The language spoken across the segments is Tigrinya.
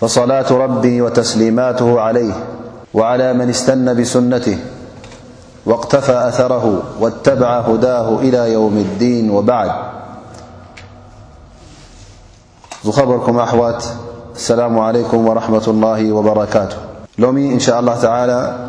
فصلاة ربه وتسليماته عليه وعلى من استن بسنته واقتفى أثره واتبع هداه إلى يوم الدين وبعد رأسلا عليم رم الله بركإن شاء الله تعالىي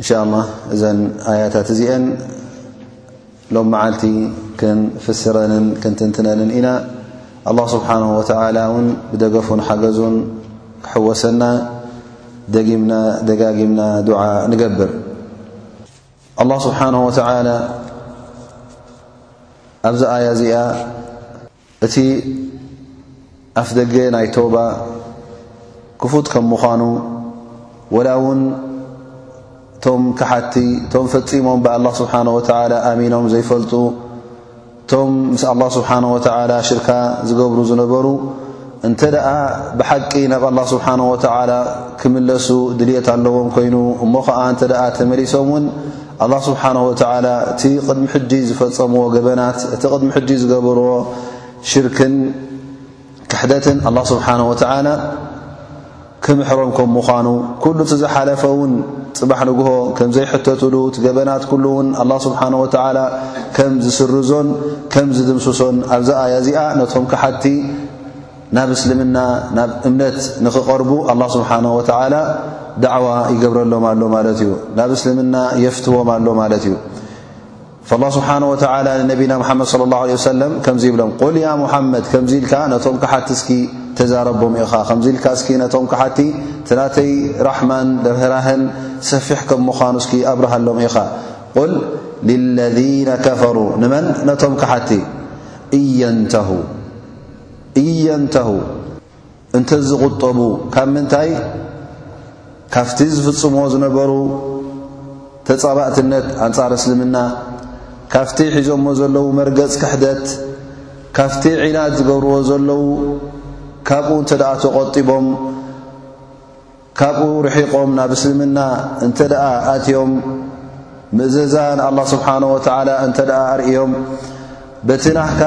እንሻኣላህ እዘን ኣያታት እዚኤን ሎም መዓልቲ ክንፍስረንን ክንትንትነንን ኢና ኣላ ስብሓን ወተዓላ እውን ብደገፉን ሓገዙን ክሕወሰና ደጊምና ደጋጊምና ዱዓ ንገብር ኣላ ስብሓን ወተዓላ ኣብዚ ኣያ እዚኣ እቲ ኣፍደገ ናይ ተውባ ክፉት ከም ምዃኑ ወላ እውን እቶም ከሓቲ እቶም ፈፂሞም ብኣላ ስብሓን ወተዓላ ኣሚኖም ዘይፈልጡ እቶም ምስ ኣላ ስብሓን ወተዓላ ሽርካ ዝገብሩ ዝነበሩ እንተ ደኣ ብሓቂ ናብ ኣላ ስብሓን ወተዓላ ክምለሱ ድልት ኣለዎም ኮይኑ እሞ ኸዓ እንተ ደኣ ተመሊሶም እውን ኣላህ ስብሓነሁ ወተዓላ እቲ ቕድሚ ሕጂ ዝፈጸምዎ ገበናት፣ እቲ ቕድሚ ሕጂ ዝገበርዎ ሽርክን ክሕደትን ኣላህ ስብሓነሁ ወተዓላ ክምሕሮም ከም ምዃኑ፣ ኩሉ እቲ ዝሓለፈ እውን ጽባሕ ንግሆ ከም ዘይሕተትሉ፣ እቲ ገበናት ኩሉ እውን ኣላህ ስብሓነሁ ወተዓላ ከም ዝስርዞን ከም ዝድምስሶን ኣብዛ ኣያ እዚኣ ነቶም ከሓድቲ ናብ እስልምና ናብ እምነት ንኽቐርቡ ኣላ ስብሓን ወተዓላ ዳዕዋ ይገብረሎም ኣሎ ማለት እዩ ናብ እስልምና የፍትዎም ኣሎ ማለት እዩ ላ ስብሓን ወተላ ንነቢና ሙሓመድ ለ ላ ለ ወሰለም ከምዚ ይብሎም ቁል ያ ሙሓመድ ከምዚ ኢልካ ነቶም ክሓቲ እስኪ ተዛረቦም ኢኻ ከምዚ ኢልካ እስኪ ነቶም ክሓቲ ትናተይ ራሕማን ርህራህን ሰፊሕ ከም ምዃኑ እስኪ ኣብርሃሎም ኢኻ ቁል ልለذነ ከፈሩ ንመን ነቶም ክሓቲ እየንተሁ እየንተሁ እንተዝቑጠቡ ካብ ምንታይ ካፍቲ ዝፍጽምዎ ዝነበሩ ተጻባእትነት ኣንጻር እስልምና ካፍቲ ሒዞሞ ዘለዉ መርገጽ ክሕደት ካፍቲ ዒናት ዝገብርዎ ዘለዉ ካብኡ እንተ ደኣ ተቖጢቦም ካብኡ ርሒቖም ናብ እስልምና እንተ ኣትዮም ምእዘዛን ኣላ ስብሓን ወተዓላ እንተ ኣርእዮም በቲ ናህካ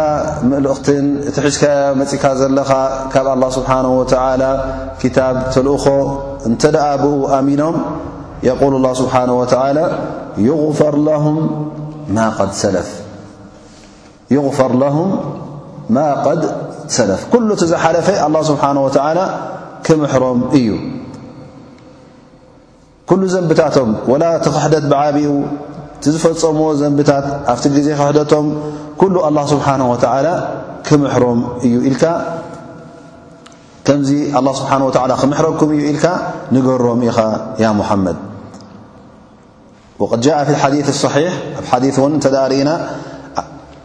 ምእልእኽትን እቲ ሕዝካያ መጺካ ዘለኻ ካብ ኣላ ስብሓን ወተዓላ ክታብ ተልእኾ እንተ ደኣ ብኡ ኣሚኖም የቁል ላ ስብሓን ወተዓላ ይغፈር ላሁም ማ ቐድ ሰለፍ ይغፈር ለሁም ማ ቐድ ሰለፍ ኩሉ እቲ ዝሓለፈ ኣላ ስብሓን ወተዓላ ክምሕሮም እዩ ኩሉ ዘንብታቶም ወላ እቲ ክሕደት ብዓብኡ እቲ ዝፈፀምዎ ዘንብታት ኣብቲ ግዜ ክሕደቶም ኩሉ ኣላ ስብሓን ወተዓላ ክምሕሮም እዩ ኢልካ ከምዚ ኣላ ስብሓን ወተዓላ ክምሕረኩም እዩ ኢልካ ንገሮም ኢኻ ያ ሙሓመድ وقد جاء في الحديث الصحيح حديثتدارينا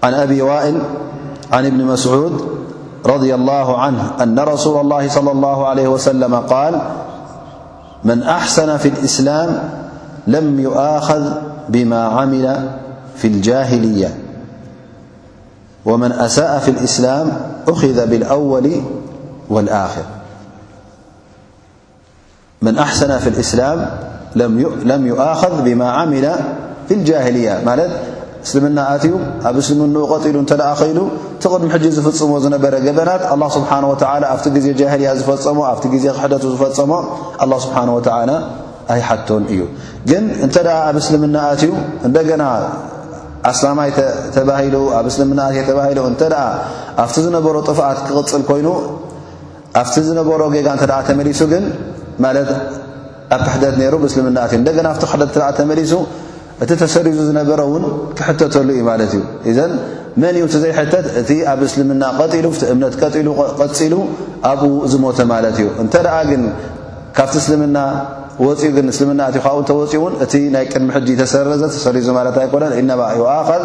عن أبي وائل عن بن مسعود - رضي الله عنه أن رسول الله صلى الله عليه وسلم - قال من أحسن في الإسلام لم يؤاخذ بما عمل في الجاهلية ومن أساء في الإسلام أخذ بالأول والآخر መን ኣሕሰና ፊ ልእስላም ለም ይኣኸዝ ብማ ዓሚላ ፊ ልጃህልያ ማለት እስልምና ኣትዩ ኣብ እስልምንኡ ቐጢሉ እንተ ደኣ ኸይሉ እቲ ቕድሚ ሕጂ ዝፍጽሞ ዝነበረ ገበናት ኣላ ስብሓን ወተዓላ ኣብቲ ግዜ ጃህልያ ዝፈጸሞ ኣብቲ ግዜ ክሕደቱ ዝፈጸሞ ኣላ ስብሓን ወተዓላ ኣይሓቶን እዩ ግን እንተ ደኣ ኣብ እስልምና ኣትዩ እንደገና ኣስላማይ ተባሂሉ ኣብ እስልምና ኣትየ ተባሂሉ እንተ ደኣ ኣብቲ ዝነበሮ ጥፍኣት ክቕጽል ኮይኑ ኣብቲ ዝነበሮ ጌጋ እንተ ተመሊሱ ግን ማለት ኣብ ክሕደት ነይሩ ብእስልምና እት እንደገና ኣብቲ ክሕደት እተ ተመሊሱ እቲ ተሰሪዙ ዝነበረ እውን ክሕተተሉ እዩ ማለት እዩ እዘን መን እዩ እቲ ዘይሕተት እቲ ኣብ እስልምና ቀጢሉ ቲ እምነት ቀጢሉ ቀፂሉ ኣብኡ ዝሞተ ማለት እዩ እንተ ደኣ ግን ካብቲ እስልምና ወፅኡ ግን እስልምና እቲ ካብኡ እንተወፅኡ እውን እቲ ናይ ቅድሚ ሕጂ ተሰረዘ ተሰሪዙ ማለት ኣይኮነን ኢነማ ይኣኸል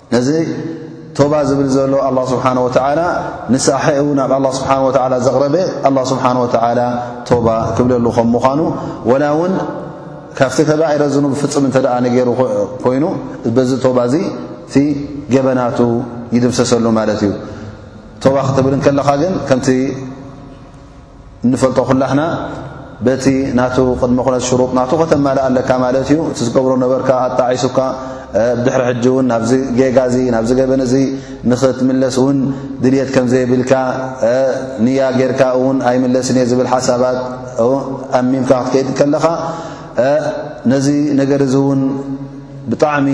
ነዚ ቶባ ዝብል ዘሎ ኣላ ስብሓን ወተዓላ ንሳሐኡ ናብ ኣላ ስብሓን ወተዓላ ዘቕረበ ኣላ ስብሓን ወተዓላ ቶባ ክብለሉ ከም ምዃኑ ወላ እውን ካብቲ ከባኢረ ዝኑብ ፍጹም እንተ ደኣ ነገሩ ኮይኑ በዚ ቶባ እዚ እቲ ገበናቱ ይድምሰሰሉ ማለት እዩ ቶባ ክትብል ከለኻ ግን ከምቲ እንፈልጦ ኩላሕና በቲ ናቱ ቅድሚ ኩነት ሽሩጥ ናቱ ከተማልእ ኣለካ ማለት እዩ እቲ ዝገብሮ ነበርካ ኣጣዒሱካ ድሕሪ ሕጂ እውን ናብዚ ጌጋ እዚ ናብዚ ገበን እዚ ንኽትምለስ እውን ድልት ከም ዘይብልካ ንያ ጌርካ እውን ኣይምለስን እየ ዝብል ሓሳባት ኣሚምካ ክትከይድ ከለኻ ነዚ ነገር እዚ እውን ብጣዕሚ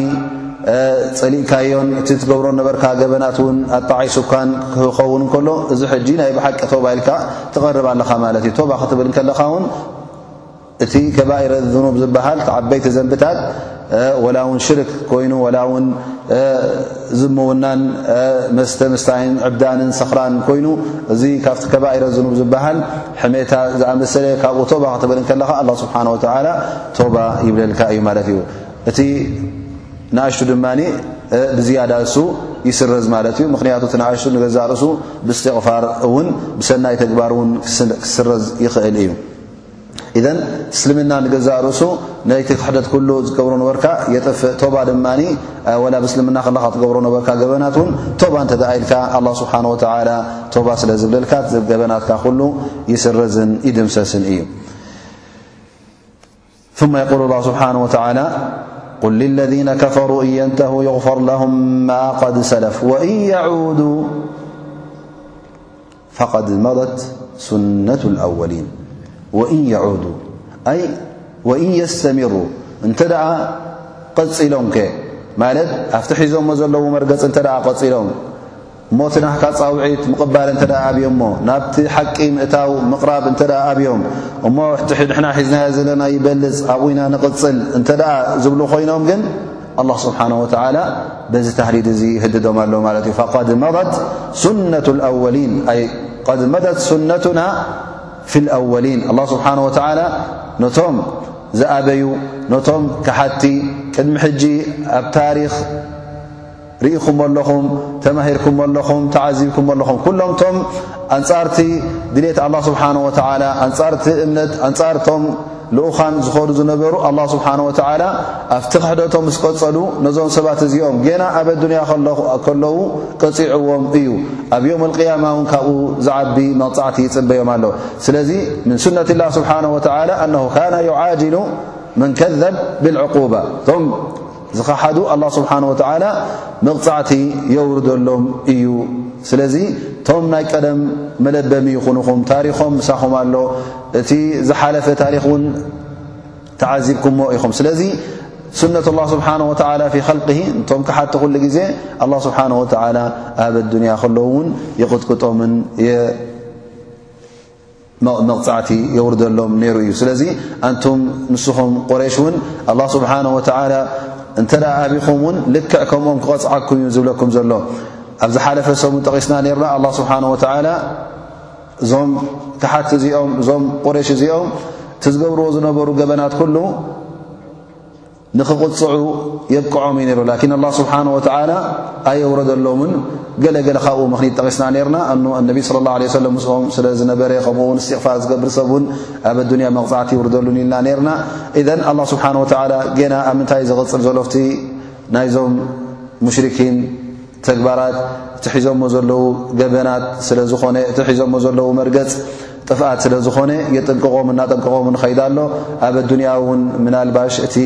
ጸሊእካዮን እቲ ትገብሮ ነበርካ ገበናት እውን ኣጣዒሱካን ክኸውን ከሎ እዚ ሕጂ ናይ ብሓቂ ቶባ ኢልካ ትቐርብ ኣለኻ ማለት እዩ ቶባ ክትብል ከለኻ ውን እቲ ከባይረ ዝኑብ ዝበሃል ዓበይቲ ዘንብታት ወላ ውን ሽርክ ኮይኑ ወላ ውን ዝምውናን መስተ ምስታይን ዕብዳንን ሰኽራን ኮይኑ እዚ ካብቲ ከባይረ ዝኑብ ዝበሃል ሕሜታ ዝኣመሰለ ካብኡ ቶባ ክትብል ከለኻ ኣላ ስብሓን ወተዓላ ቶባ ይብለልካ እዩ ማለት እዩ እቲ ንኣሽቱ ድማ ብዝያዳ እሱ ይስረዝ ማለት እዩ ምክንያቱ እቲ ንኣሽቱ ንገዛ ርእሱ ብስትቕፋር እውን ብሰናይ ተግባር እውን ክስረዝ ይኽእል እዩ እዘን እስልምና ንገዛ ርእሱ ናይቲ ክሕደት ኩሉ ዝገብሮ ነበርካ የጥፍእ ቶባ ድማ ወላ ብእስልምና ከለካ ትገብሮ ነበርካ ገበናት እውን ቶባ እንተ ኢልካ ኣላ ስብሓን ወተላ ቶባ ስለ ዝብለልካ ገበናትካ ኩሉ ይስረዝን ይድምሰስን እዩ ል ስብሓ قل للذين كفروا أن ينتهوا يغفر لهم ما قد سلف وإن يعودوا فقد مضت سنة الأولين وإن يعودوا وإن يستمروا أنت دع قلم ك لت افت حز زلو مر ت قلم እሞ እቲ ናህካ ጻውዒት ምቕባል እንተ ኣብዮምሞ ናብቲ ሓቂ ምእታው ምቕራብ እንተ ኣብዮም እሞ እቲ ንሕና ሒዝናዮ ዘለና ይበልጽ ኣብኡ ኢና ንቕጽል እንተ ዝብሉ ኮይኖም ግን ኣላ ስብሓን ወተዓላ በዚ ታህዲድ እዚ ይህድዶም ኣሎ ማለት እዩ ቐድ መት ሱነቱ ኣወሊን ኣይ ቐድ መደት ሱነቱና ፊ ልኣወሊን ኣላ ስብሓን ወተዓላ ነቶም ዝኣበዩ ነቶም ካሓቲ ቅድሚ ሕጂ ኣብ ታሪኽ ርኢኹሞ ኣለኹም፣ ተማሂርኩሞ ኣለኹም፣ ተዓዚብኩሞ ኣለኹም። ኩሎም እቶም ኣንጻርቲ ድልት ኣላ ስብሓን ወተዓላ፣ ኣንጻርቲ እምነት፣ ኣንጻርቶም ልኡኻን ዝኾዱ ዝነበሩ ኣላ ስብሓን ወተዓላ ኣብቲ ክሕደቶም ምስ ቀጸሉ ነዞም ሰባት እዚኦም ጌና ኣብ ኣዱንያ ከለዉ ቀጺዕዎም እዩ ኣብ ዮም ልቅያማ እውን ካብኡ ዝዓቢ መቕጻዕቲ ይጽበዮም ኣሎ ስለዚ ምን ሱነት ላ ስብሓን ወተላ ኣነሁ ካነ ዩዓጅሉ መን ከዘብ ብልዕቁባ ዝኸሓዱ ኣላህ ስብሓን ወተዓላ መቕጻዕቲ የውርደሎም እዩ። ስለዚ እቶም ናይ ቀደም መለበሚ ይኹንኹም ታሪኾም ምሳኹም ኣሎ እቲ ዝሓለፈ ታሪኽ እውን ተዓዚብኩሞ ኢኹም ስለዚ ሱነት ላ ስብሓን ወተላ ፊ ኸልቂ እቶም ክሓቲ ኩሉ ግዜ ኣላ ስብሓን ወተላ ኣብ ኣዱንያ ከለዉ እውን ይቕጥቅጦምን መቕጻዕቲ የውርደሎም ነይሩ እዩ ስለዚ ኣንቱም ንስኹም ቁሬሽ እውን ኣላ ስብሓን ወተላ እንተ ኣቢኹም እውን ልክዕ ከምኦም ክቐፅዓኩም እዩ ዝብለኩም ዘሎ ኣብ ዝሓለፈ ሰሙ ጠቒስና ነርና ኣላ ስብሓን ወተላ እዞም ክሓቲ እዚኦም እዞም ቁሬሽ እዚኦም እቲ ዝገብርዎ ዝነበሩ ገበናት ኩሉ ንኽቕጽዑ የብቅዖም እዩ ነሩ ላኪን ኣላ ስብሓን ወተዓላ ኣየውረደሎምን ገለ ገለ ካብኡ ምኽኒት ጠቒስና ነርና ኣኑ ኣነቢ ስለ ላ ለ ሰለም ምስኦም ስለ ዝነበረ ከምኡ ውን እስትቕፋር ዝገብር ሰብ እውን ኣብ ኣዱንያ መቕጻዕቲ ይውርደሉን ኢልና ነርና እዘን ኣላ ስብሓን ወተዓላ ገና ኣብ ምንታይ ዘቕጽል ዘሎፍቲ ናይዞም ሙሽርኪን ተግባራት እቲ ሒዞሞ ዘለዉ ገበናት ስለ ዝኾነ እቲ ሒዞሞ ዘለዉ መርገጽ ጥፍኣት ስለ ዝኾነ የጥንቅቖም እናጠንቅቖም ንኸይድ ኣሎ ኣብ ኣዱንያ እውን ምናልባሽ እቲ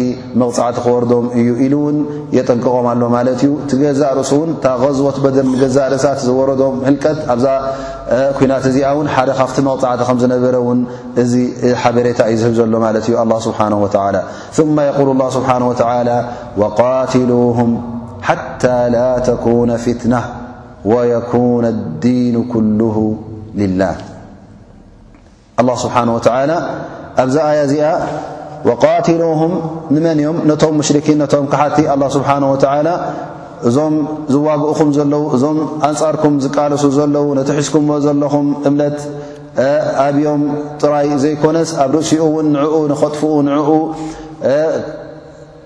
መቕፃዕቲ ክወርዶም እዩ ኢሉ እውን የጠንቅቖም ኣሎ ማለት እዩ እቲ ገዛእ ርእሱ እውን እታ ቐዝወት በድር ንገዛእ ርእሳት ዝወረዶም ህልቀት ኣብዛ ኩናት እዚኣ እውን ሓደ ካብቲ መቕፃዕቲ ከም ዝነበረ እውን እዚ ሓበሬታ እዩ ዝህብ ዘሎ ማለት እዩ ኣላ ስብሓን ወተላ ثመ የቁሉ ላ ስብሓን ወተላ ወቃትሉሁም ሓታ ላ ተኩነ ፊትና ወየኩነ ኣዲኑ ኩሉሁ ልላህ ኣላ ስብሓን ወተላ ኣብዛ ኣያ እዚኣ ወቃትልሁም ንመን እዮም ነቶም ሙሽርኪን ነቶም ክሓቲ ኣላ ስብሓን ወተላ እዞም ዝዋግእኹም ዘለዉ እዞም ኣንጻርኩም ዝቃለሱ ዘለዉ ነቲ ሒዝኩምዎ ዘለኹም እምነት ኣብዮም ጥራይ ዘይኮነስ ኣብ ርእሲኡ እውን ንዕኡ ንኸጥፍኡ ንዕኡ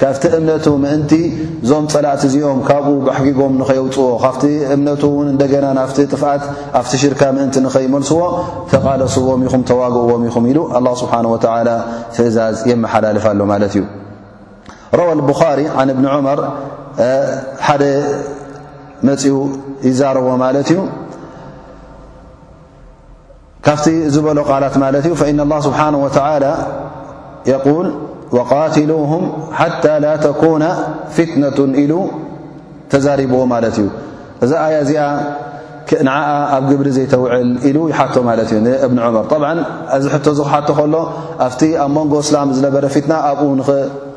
ካብቲ እምነቱ ምእንቲ እዞም ጸላእቲ እዚኦም ካብኡ ባሕጊጎም ንኸየውጽዎ ካብቲ እምነቱ እውን እንደገና ናፍቲ ጥፍኣት ኣብቲ ሽርካ ምእንቲ ንኸይመልስዎ ተቓለስዎም ኢኹም ተዋግእዎም ኢኹም ኢሉ ኣላ ስብሓን ወተዓላ ትእዛዝ የመሓላልፍ ኣሎ ማለት እዩ ረዋ ልብኻሪ ዓን እብኒ ዑመር ሓደ መጺኡ ይዛረዎ ማለት እዩ ካብቲ ዝበሎ ቃላት ማለት እዩ ፈኢና ላ ስብሓን ወተላ የቁል ወቃትሉሁም ሓታ ላ ተኩነ ፊትነቱ ኢሉ ተዛሪብዎ ማለት እዩ እዛ ኣያ እዚኣ ንዓ ኣብ ግብሪ ዘይተውዕል ኢሉ ይሓቶ ማለት እዩ ንእብኒ ዑመር ጠብዓ እዚ ሕቶ እዚ ክሓቶ ከሎ ኣብቲ ኣብ መንጎ እስላም ዝነበረ ፊትና ኣብኡ ንኽ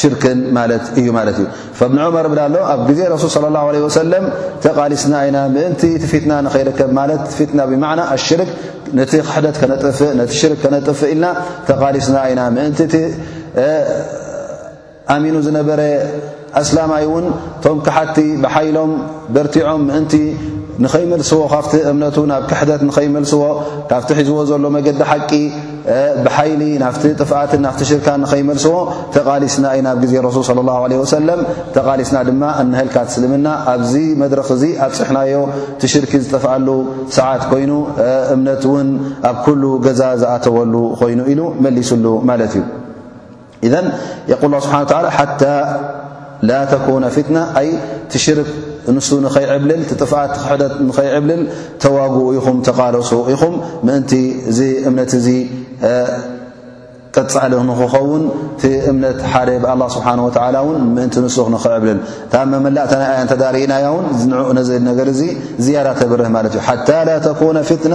ሽርክን ማለት እዩ ማለት እዩ ፈብን ዑመር ብላ ኣሎ ኣብ ግዜ ረሱል صለ ላه ለ ወሰለም ተቓሊስና ኢና ምእንቲ እቲ ፊትና ንኸይርከብ ማለት ፊትና ብማዕና ኣሽርክ ነቲ ክሕደት ከነጥፍእ ነቲ ሽርክ ከነጥፍእ ኢልና ተቓሊስና ኢና ምእንቲ እቲ ኣሚኑ ዝነበረ ኣስላማይ እውን እቶም ክሓቲ ብሓይሎም በርቲዖም ምእንቲ ንኸይመልስዎ ካብቲ እምነቱ ናብ ክሕደት ንኸይመልስዎ ካብቲ ሒዝዎ ዘሎ መገዲ ሓቂ ብሓይሊ ናፍቲ ጥፍኣትን ናፍቲ ሽርካ ንኸይመልስዎ ተቓሊስና ኢና ብ ግዜ ረሱል صለ ላه ለ ወሰለም ተቓሊስና ድማ እነሀልካት ስልምና ኣብዚ መድረኽ እዚ ኣብፅሕናዮ ትሽርኪ ዝጠፍኣሉ ሰዓት ኮይኑ እምነት እውን ኣብ ኩሉ ገዛ ዝኣተወሉ ኮይኑ ኢሉ መሊሱሉ ማለት እዩ ኢዘን የቁል ስብሓ ላ ሓታ ላ ተኩነ ፊትና ኣይ ትሽርክ ንሱ ንኸይዕብልል ትጥፍኣት ክሕደት ንኸይዕብልል ተዋግኡ ኢኹም ተቓለሱ ኢኹም ምእንቲ እዚ እምነት እዚ ቀፃሊ ንክኸውን እቲ እምነት ሓደ ብኣላ ስብሓን ወተዓላ እውን ምእንቲ ንሱ ንኽዕብልል እታ መመላእታ ናይ ኣያ እንተዳርእናያ እውን ንኡ ነዚ ነገር እዚ ዝያዳ ተብርህ ማለት እዩ ሓታ ላ ተኩነ ፊትና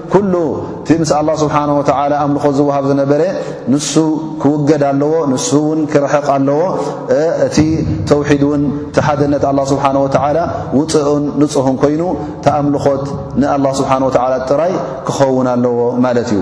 ኩሉ እቲ ምስ ኣላህ ስብሓነሁ ወተዓላ ኣምልኾት ዝወሃብ ዝነበረ ንሱ ክውገድ ኣለዎ፣ ንሱ እውን ክርሕቕ ኣለዎ። እቲ ተውሒድ እውን እቲ ሓደነት ኣላህ ስብሓነሁ ወተዓላ ውፅእን ንፁህን ኮይኑ እቲ ኣምልኾት ንኣላህ ስብሓነሁ ወተዓላ ጥራይ ክኸውን ኣለዎ ማለት እዩ።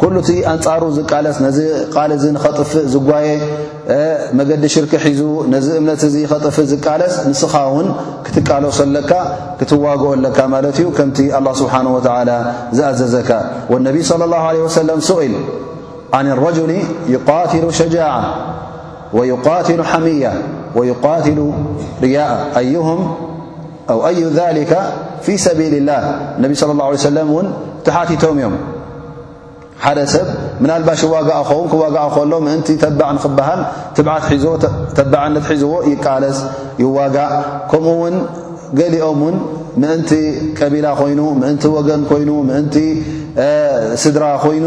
ኩሉ እቲ ኣንጻሩ ዝቃለስ ነዚ ቓል እዚ ንኸጥፍእ ዝጓየ መገዲ ሽርኪ ሒዙ ነዚ እምነት እዚ ኸጥፍእ ዝቃለስ ንስኻ ውን ክትቃለሶ ኣለካ ክትዋግኦ ኣለካ ማለት እዩ ከምቲ ኣላ ስብሓን ወተዓላ ዝኣዘዘካ ወነቢይ صለ ላሁ ለ ወሰለም ሱኢል ዓን ረጅሊ ይቃትሉ ሸጃዓ ወይቃትሉ ሓምያ ወይቃትሉ ርያእ ኣዩሁም ኣው ኣዩ ዛሊካ ፊ ሰቢል ላህ ነቢ ስለ ላሁ ለ ሰለም እውን ተሓቲቶም እዮም ሓደ ሰብ ምናልባሽ ዋጋ ኸውን ክዋጋኣ ከሎ ምእንቲ ተባዕ ንክበሃል ትብዓት ሒዞ ተባዕነት ሒዝዎ ይቃለስ ይዋጋእ ከምኡ ውን ገሊኦም ውን ምእንቲ ቀቢላ ኮይኑ ምእንቲ ወገን ኮይኑ ምእንቲ ስድራ ኮይኑ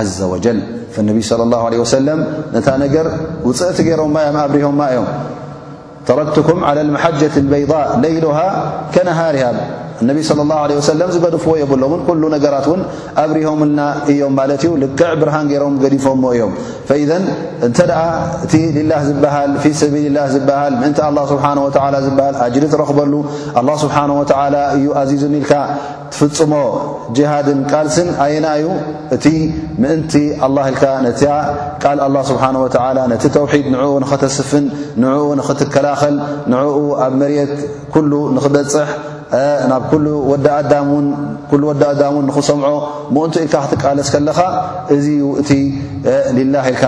ዓዘ ወጀል ፈነቢይ صለ ላሁ ለ ወሰለም ነታ ነገር ውፅእቲ ገይሮማ እዮም ኣብሪሆማ እዮም ተረክትኩም ዓላ ልመሓጀት ልበይض ለይሉሃ ከነሃርሃ እነቢ صለ ላሁ ለ ወሰለም ዝገድፍዎ የብሎምን ኩሉ ነገራት እውን ኣብሪሆምልና እዮም ማለት እዩ ልክዕ ብርሃን ገይሮም ገዲፎምዎ እዮም ፈኢዘን እንተ ደኣ እቲ ልላህ ዝበሃል ፊ ሰብልላህ ዝበሃል ምእንቲ ኣላ ስብሓን ወተላ ዝበሃል ኣጅሪ ትረኽበሉ ኣላ ስብሓን ወተላ እዩ ኣዚዙኒ ኢልካ ትፍጽሞ ጅሃድን ቃልስን ኣየናይ እዩ? እቲ ምእንቲ ኣላ ኢልካ ነቲኣ ቃል ኣላ ስብሓን ወተዓላ ነቲ ተውሒድ ንዕኡ ንኸተስፍን ንዕኡ ንኽትከላኸል ንዕኡ ኣብ መሬት ኩሉ ንኽበጽሕ ናብ ኩሉ ወዲ ኣዳም ውን ኩሉ ወዲ ኣዳም እውን ንኽሰምዖ ምእንቱ ኢልካ ክትቃለስ ከለኻ እዚ ዩ እቲ ሊላህ ኢልካ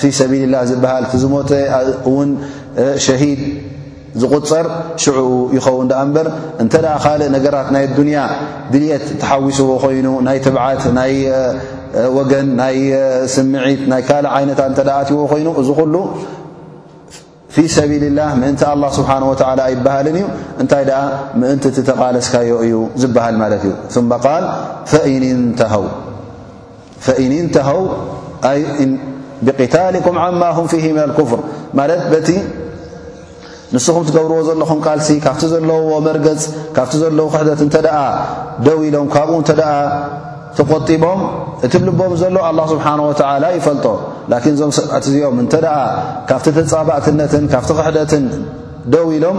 ፊ ሰቢልላህ ዝበሃል እቲ ዝሞተ እውን ሸሂድ ዝቑጸር ሽዑኡ ይኸውን ደኣ እምበር እንተ ካልእ ነገራት ናይ ኣዱንያ ድልት ተሓዊስዎ ኮይኑ ናይ ትብዓት ናይ ወገን ናይ ስምዒት ናይ ካልእ ዓይነታት እተ ኣትዎ ኮይኑ እዚ ኹሉ ፊ ሰቢል ላህ ምእንቲ ኣላ ስብሓን ወተላ ኣይበሃልን እዩ እንታይ ደኣ ምእንቲ እቲ ተቓለስካዮ እዩ ዝበሃል ማለት እዩ ቃል ፈኢን እንተሃው ፈኢን እንተሃው ኣይ ብቅታልኩም ዓማ ሁም ፊሂ ምና ልኩፍር ማለት በቲ ንስኹም ትገብርዎ ዘለኹም ቃልሲ ካብቲ ዘለዎ መርገፅ ካብቲ ዘለዎ ክሕደት እንተ ደኣ ደው ኢሎም ካብኡ እንተ ደኣ ተቆጢቦም እቲ ብልቦም ዘሎ ኣላ ስብሓን ወተዓላ ይፈልጦ ላኪን እዞም ሰብኣት እዚኦም እንተ ደኣ ካብቲ ተፃባእትነትን ካብቲ ክሕደትን ደው ኢሎም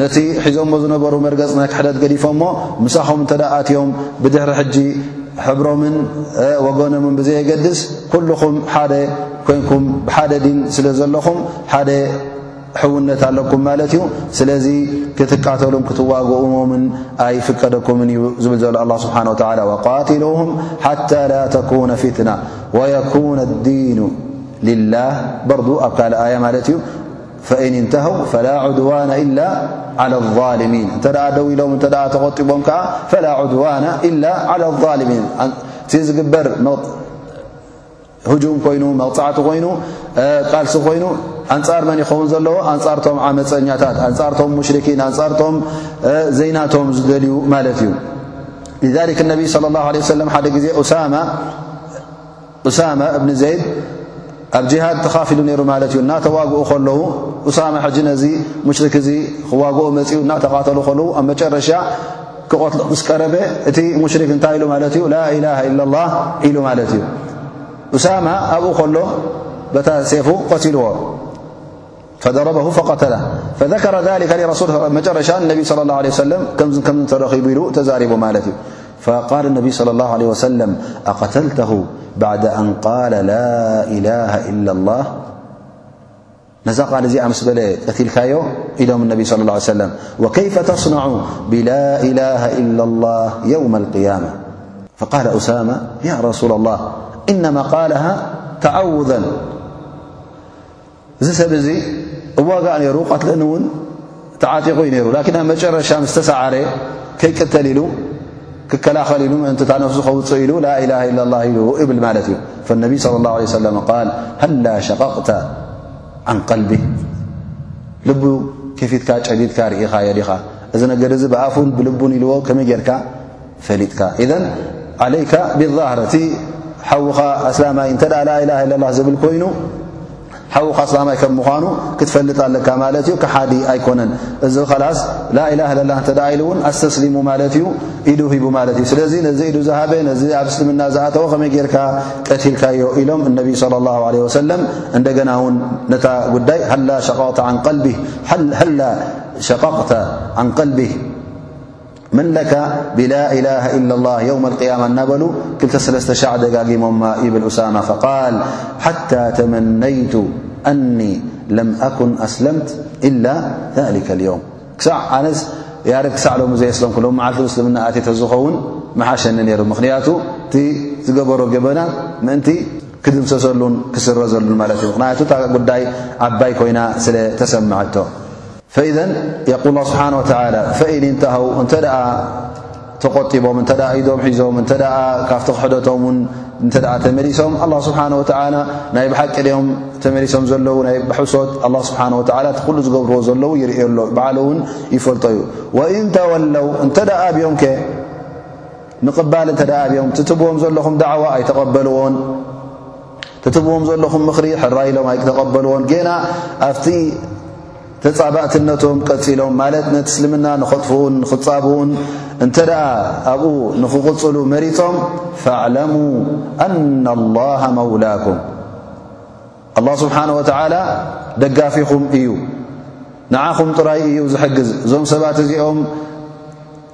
ነቲ ሒዞሞ ዝነበሩ መርገጽ ናይ ክሕደት ገዲፎሞ ምሳኹም እንተ ኣትዮም ብድሕሪ ሕጂ ሕብሮምን ወገኖምን ብዘየገድስ ኩልኹም ሓደ ኮንኩም ብሓደ ዲን ስለ ዘለኹም ሓደ ሕውነት ኣለኩም ማለት እዩ ስለዚ ክትቃተሉም ክትዋግኡሞምን ኣይፍቀደኩምን እዩ ዝብል ዘሎ ኣላ ስብሓን ወተላ ወቃትልሁም ሓታ ላ ተኩነ ፊትና ወየኩነ ዲኑ ልላህ በርዱ ኣብ ካልእ ኣያ ማለት እዩ ፈእን እንተሀው ፈላ ዑድዋና ኢላ ዓላ ዛልሚን እንተ ደው ኢሎም እተ ተቖጢቦም ከዓ ፈላ ዑድዋና ኢላ ዓላ ዛልሚን እቲ ዝግበር ህጁም ኮይኑ መቕፃዕቲ ኮይኑ ቃልሲ ኮይኑ ኣንፃር መን ይኸውን ዘለዎ ኣንፃርቶም ዓመፀኛታት ኣንፃርቶም ሙሽርኪን ኣንፃርቶም ዘይናቶም ዝደልዩ ማለት እዩ ሊክ ነቢይ ለ ላ ለ ሰለም ሓደ ጊዜ ኡሳማ ኡሳማ እብኒ ዘይድ ኣብ ጅሃድ ተኻፊሉ ነይሩ ማለት እዩ እናተዋግኡ ከለዉ ኡሳማ ሕጂ ነዚ ሙሽሪክ እዚ ክዋግኡ መፅኡ እናተቓተሉ ከለዉ ኣብ መጨረሻ ክቐትሎ ምስ ቀረበ እቲ ሙሽሪክ እንታይ ኢሉ ማለት እዩ ላኢላሃ ኢላ ላ ኢሉ ማለት እዩ ኡሳማ ኣብኡ ከሎ በታ ሴፉ ቐትልዎ فደرበ فተ ذ ረሻ صى اله عليه ሉ ተرب እዩ فقال النبي صلى الله عليه وسلم أقتلته بعد أن قال لا إله إلا الله نذ قال مس بل تلكي إلم النبي صى اله عليه وسلم وكيف تصنع بلا إله إلا الله يوم القيامة فقال أساما يا رسول الله إنما قالها تعوذا እዚ ሰብ እዚ እዋጋእ ነይሩ ቀትልእኒ እውን ተዓጢቑ እዩ ነይሩ ላኪን ኣብ መጨረሻ ምስ ተሰዓረ ከይቅተል ኢሉ ክከላኸል ኢሉ ምእንቲ እታ ነፍሱ ከውፅእ ኢሉ ላኢላ ኢለ ላ ኢሉ እብል ማለት እዩ ፈነቢ ለ ላه ለ ሰለም ቃል ሃላ ሸቐቕተ ዓን ቀልቢ ልቡ ኬፊትካ ጨቢትካ ርኢኻዮ ዲኻ እዚ ነገር እዚ ብኣፉን ብልቡን ኢልዎ ከመይ ጌርካ ፈሊጥካ ኢዘን ዓለይካ ብዛህር እቲ ሓውኻ ኣስላማይ እንተ ላኢላሃ ኢለ ላ ዝብል ኮይኑ ሓውኻ ኣስላማይ ከም ምዃኑ ክትፈልጥ ኣለካ ማለት እዩ ካሓዲ ኣይኮነን እዚ ኸላስ ላኢላሃ ኢለ ላ እንተ ኢሉ እውን ኣስተስሊሙ ማለት እዩ ኢዱ ሂቡ ማለት እዩ ስለዚ ነዚ ኢዱ ዝሃበ ነዚ ኣብ እስልምና ዝኣተወ ከመይ ጌርካ ቀቲልካዮ ኢሎም እነቢ ስለ ላ ለ ወሰለም እንደገና እውን ነታ ጉዳይ ሃላ ሸቕቕተ ዓን ቀልቢ ሃላ ሸቕቕተ ዓን ቀልቢ መን ለካ ብላኢላሃ ኢላላህ የውም ኣልቅያማ እናበሉ ክልተ ሰለስተ ሻዕ ደጋጊሞማ ይብል ኡሳማ ፈቃል ሓታ ተመነይቱ ኣኒ ለም ኣኩን ኣስለምት ኢላ ዛሊከ ልየውም ክሳዕ ኣነስ ያር ክሳዕ ሎሚ ዘየስለምኩ ሎም መዓልቲ ምስልምና ኣት ተዝኸውን መሓሸኒ ነይሩ ምኽንያቱ እቲ ዝገበሮ ገበናት ምእንቲ ክድምሰሰሉን ክስረዘሉን ማለት እዩ ምክንያቱ እታ ጉዳይ ዓባይ ኮይና ስለ ተሰምዐቶ ፈኢዘ የቁል ስብሓን ወተላ ፈኢን እንተሃው እንተ ደኣ ተቖጢቦም እንተ ኢዶም ሒዞም እንተ ካብቲ ክሕደቶም ውን እንተ ተመሊሶም ኣላ ስብሓን ወተላ ናይ ብሓቂ ድኦም ተመሊሶም ዘለዉ ናይ ብሕሶት ኣላ ስብሓን ወተላ እቲ ኩሉ ዝገብርዎ ዘለዉ ይርእዮ ኣሎ ባዕሉ እውን ይፈልጦ እዩ ወኢን ተወለው እንተ ደኣ ኣብዮም ከ ምቕባል እንተ ኣብዮም ትትብዎም ዘለኹም ዳዕዋ ኣይተቐበልዎን ትትብዎም ዘለኹም ምኽሪ ሕራይ ኢሎም ኣይክተቐበልዎን ጌና ኣብቲ ተጻባእትነቶም ቀጺሎም ማለት ነቲ እስልምና ንኸጥፍኡን ንኽጻብኡን እንተ ደኣ ኣብኡ ንኽቕጽሉ መሪጾም ፈዕለሙ ኣና ላሃ መውላኩም ኣላ ስብሓን ወተዓላ ደጋፊኹም እዩ ንዓኹም ጥራይ እዩ ዝሕግዝ እዞም ሰባት እዚኦም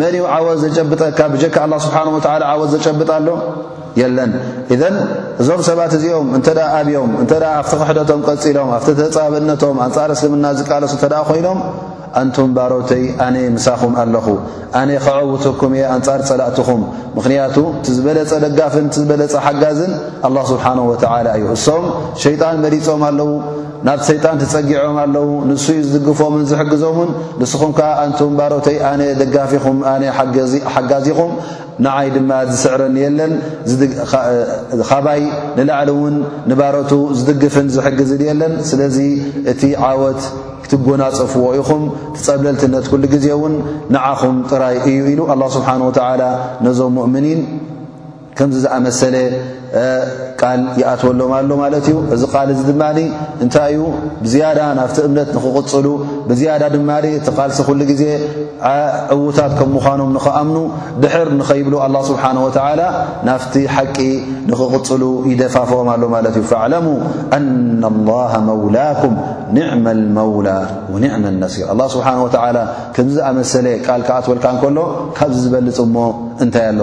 መን እዩ ዓወት ዘጨብጠካ ብጀካ ኣላ ስብሓን ወተዓላ ዓወት ዘጨብጥ ኣሎ የለን እዘን እዞም ሰባት እዚኦም እንተ ኣብዮም እንተ ኣብቲ ክሕደቶም ቀፂሎም ኣብቲ ተፃብነቶም ኣንፃር እስልምና ዝቃለሱ እተ ኮይኖም ኣንቱም ባሮተይ ኣነ ምሳኹም ኣለኹ ኣነ ከዐውትኩም እየ ኣንፃር ፀላእትኹም ምኽንያቱ እቲ ዝበለፀ ደጋፍን እቲ ዝበለፀ ሓጋዝን ኣላ ስብሓን ወተዓላ እዩ እሶም ሸይጣን መሪፆም ኣለዉ ናብ ሰይጣን ተጸጊዖም ኣለዉ ንሱ እዩ ዝድግፎምን ዝሕግዞምን ንስኹም ከኣ ኣንቱም ባሮተይ ኣነ ደጋፊኹም ኣነ ሓጋዚኹም ንዓይ ድማ ዝስዕረኒ የለን ኻባይ ንላዕሊ እውን ንባሮቱ ዝድግፍን ዝሕግዝን የለን ስለዚ እቲ ዓወት ክትጎናጸፍዎ ኢኹም ትጸብለልትነት ኩሉ ግዜ እውን ንዓኹም ጥራይ እዩ ኢሉ ኣላ ስብሓን ወተዓላ ነዞም ሙእምኒን ከምዚ ዝኣመሰለ ቃል ይኣትወሎም ኣሎ ማለት እዩ። እዚ ቃል እዚ ድማ እንታይ እዩ ብዝያዳ ናብቲ እምነት ንክቕፅሉ ብዝያዳ ድማ እቲ ቃልሲ ኩሉ ግዜ ዕዉታት ከም ምዃኖም ንክኣምኑ ድሕር ንኸይብሉ ኣላ ስብሓን ወተዓላ ናብቲ ሓቂ ንክቕፅሉ ይደፋፍኦም ኣሎ ማለት እዩ። ፈዕለሙ ኣና ላሃ መውላኩም ኒዕመ ልመውላ ወኒዕመ ነሲር ኣላ ስብሓን ወተዓላ ከምዚ ዝኣመሰለ ቃል ክኣትወልካ እንከሎ ካብዚ ዝበልፅ እሞ እንታይ ኣሎ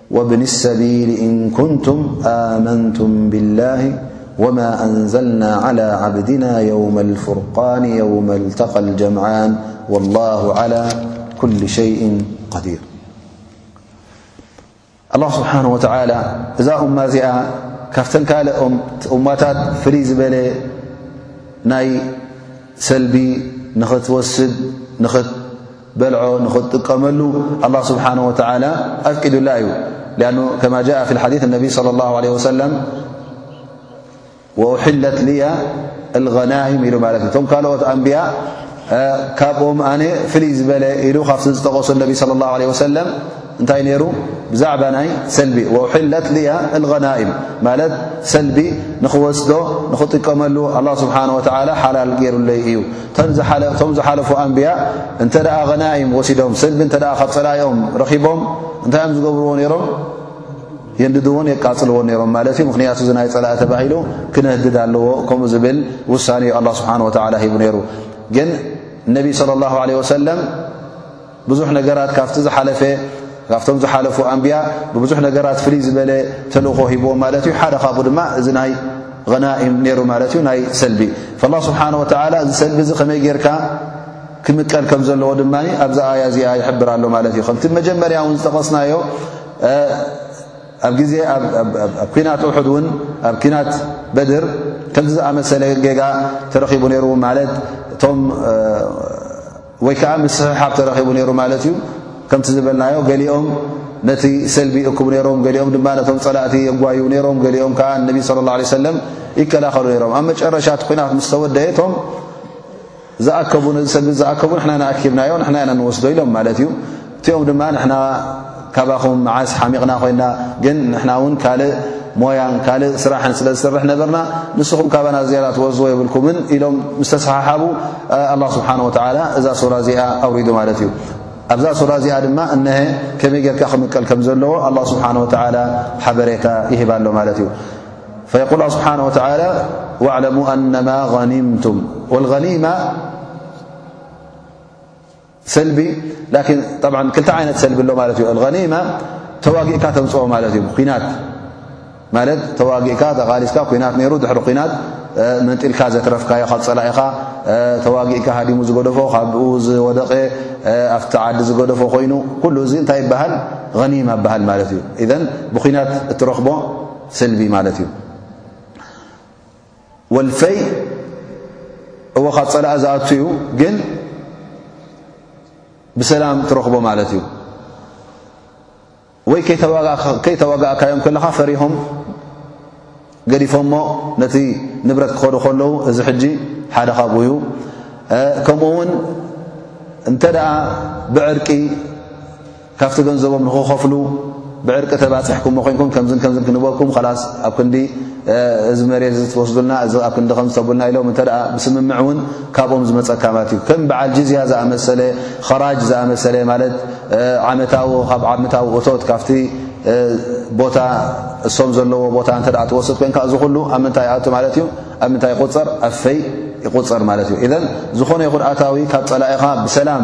وابن السبيل እن كنتም آመنة بالله وما أنزلنا على عبدنا يوم الفرقان يوم التقى الجمعان والله على كل شيء قدير الله سبحانه وتعلى እዛ أم ዚኣ ካف أمታ ፍ بل ናይ ሰلب نتوسد نبلع በልዖ ንኽትጥቀመሉ ኣላ ስብሓን ወተዓላ ኣፍቂዱላ እዩ ኣ ከማ ጃ ፊ ሓዲ ነቢይ صለ ላሁ ለ ወሰለም ወውሕለት ልያ ኣልغናይም ኢሉ ማለት እዩ እቶም ካልኦት ኣንብያ ካብኦም ኣነ ፍልይ ዝበለ ኢሉ ካብቲ ዝጠቐሱ ነቢ صለ ላሁ ለ ወሰለም እንታይ ነይሩ ብዛዕባ ናይ ሰልቢ ወውሕለት ልያ ኣልغናይም ማለት ሰልቢ ንኽወስዶ ንኽጥቀመሉ ኣላ ስብሓን ወተዓላ ሓላል ገይሩለይ እዩ እቶም ዝሓለፉ ኣንብያ እንተ ቐናይም ወሲዶም ሰልቢ እተ ካብ ፀላኦም ረኺቦም እንታይ እዮም ዝገብርዎ ነይሮም የንድድዎን የቃፅልዎን ነይሮም ማለት እዩ ምክንያቱ እዚ ናይ ፀላእ ተባሂሉ ክነህድድ ኣለዎ ከምኡ ዝብል ውሳኔ ዩ ኣላ ስብሓን ወላ ሂቡ ነይሩ ግን እነቢ ለ ላ ለ ወሰለም ብዙሕ ነገራት ካብቲ ዝሓለፈ ካብቶም ዝሓለፉ ኣንብያ ብብዙሕ ነገራት ፍልይ ዝበለ ተልእኾ ሂብዎም ማለት እዩ ሓደ ካብኡ ድማ እዚ ናይ غናኢም ነይሩ ማለት እዩ ናይ ሰልቢ ላ ስብሓን ወተላ እዚ ሰልቢ እዚ ከመይ ጌርካ ክምቀል ከም ዘለዎ ድማ ኣብዚ ኣያ እዚኣ ይሕብር ኣሎ ማለት እዩ ከምቲ መጀመርያ እውን ዝጠቐስናዮ ኣብ ግዜ ኣብ ኩናት ውሑድ እውን ኣብ ኩናት በድር ከምዚ ዝኣመሰለ ጌጋ ተረኺቡ ነይሩ ማለት እቶም ወይ ከኣ ምስሕሓብ ተረኺቡ ነይሩ ማለት እዩ። ከምቲ ዝበልናዮ ገሊኦም ነቲ ሰልቢ እኩብ ነይሮም፣ ገሊኦም ድማ ነቶም ጸላእቲ የጓዩ ነይሮም፣ ገሊኦም ከኣ ንነቢ ስለ ላ ለ ሰለም ይከላኸሉ ነይሮም። ኣብ መጨረሻ እቲ ኩናት ምስ ተወደኤ እቶም ዝኣከቡ ነዚ ሰልቢ ዝኣከቡ ንሕና ንኣኪብናዮ ንሕና ኢና ንወስዶ ኢሎም ማለት እዩ። እቲኦም ድማ ንሕና ካባኹም መዓስ ሓሚቕና ኮይና ግን ንሕና እውን ካልእ ሞያን ካልእ ስራሕን ስለ ዝሰርሕ ነበርና ንስኹም ካባና ዝያዳ ትወዝዎ የብልኩምን ኢሎም ምስ ተሰሓሓቡ ኣላ ስብሓን ወተዓላ እዛ ሱራ እዚኣ ኣውሪዱ ማለት እዩ ኣብዛ ሱራ እዚኣ ድማ እነሀ ከመይ ጌርካ ክምቀል ከም ዘለዎ ኣላ ስብሓን ወተዓላ ሓበሬታ ይህብ ኣሎ ማለት እዩ ፈየቁል ስብሓን ወተዓላ ዋዕለሙ ኣነማ ኒምቱም ወልኒማ ሰልቢ ላኪን ጠብዓ ክልተ ዓይነት ሰልቢ ኣሎ ማለት እዩ ኣልኒማ ተዋጊእካ ተምፅኦ ማለት እዩ ኩናት ማለት ተዋጊእካ ተቓሊስካ ኩናት ነይሩ ድሕሪ ኩናት መንጢልካ ዘትረፍካዮ ካብ ፀላኢኻ ተዋጊእካ ሃዲሙ ዝገደፎ ካብኡ ዝወደቐ ኣብቲ ዓዲ ዝገደፎ ኮይኑ ኩሉ እዚ እንታይ ይበሃል ኒማ ይበሃል ማለት እዩ እዘን ብኩናት እትረኽቦ ሰልቢ ማለት እዩ ወልፈይ እዎ ካብ ጸላኢ ዝኣቱ እዩ ግን ብሰላም ትረኽቦ ማለት እዩ ወይ ከይተዋጋእካዮም ከለኻ ፈሪሆም ገዲፎሞ ነቲ ንብረት ክኸዱ ከለዉ እዚ ሕጂ ሓደ ካብኡ እዩ ከምኡ ውን እንተ ደኣ ብዕርቂ ካብቲ ገንዘቦም ንኽኸፍሉ ብዕርቂ ተባጺሕኩሞ ኮንኩም ከምዝን ከምዝን ክንበልኩም ኸላስ ኣብ ክንዲ እዚ መሬት እዚ ትወስዱልና እዚ ኣብ ክንዲ ከምዚ ተብሉና ኢሎም እንተ ብስምምዕ እውን ካብኦም ዝመጸካማት እዩ ከም በዓል ጅዝያ ዝኣመሰለ ኸራጅ ዝኣመሰለ ማለት ዓመታዊ ካብ ዓመታዊ እቶት ካብቲ ቦታ እሶም ዘለዎ ቦታ እተ ትወስድ ኮይንካ እዚ ኹሉ ኣብ ምንታይ ኣቱ ማለት እዩ ኣብ ምንታይ ይቁፀር ኣፈይ ይቁፀር ማለት እዩ እዘን ዝኾነ ይኹን ኣታዊ ካብ ፀላኢኻ ብሰላም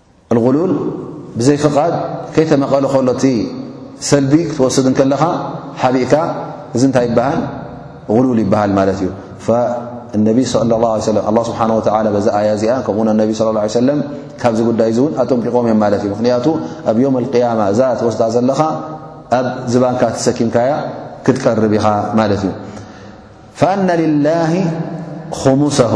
ኣልጉሉል ብዘይ ፍቓድ ከይተመቐለ ከሎ እቲ ሰልቢ ክትወስድ እንከለኻ ሓቢእካ እዚ እንታይ ይበሃል ጉሉል ይበሃል ማለት እዩ ነቢ ለ ስብሓ ወ በዛ ኣያ እዚኣ ከምኡውን ኣነቢ ስ ላ ሰለም ካብዚ ጉዳይ እዚ እውን ኣጠንቂቖም እዮም ማለት እዩ ምኽንያቱ ኣብ ዮም ኣልቅያማ እዛ ትወስዳ ዘለኻ ኣብ ዝባንካ ትሰኪምካያ ክትቀርብ ኢኻ ማለት እዩ ፈኣና ልላ ኹሙሰሁ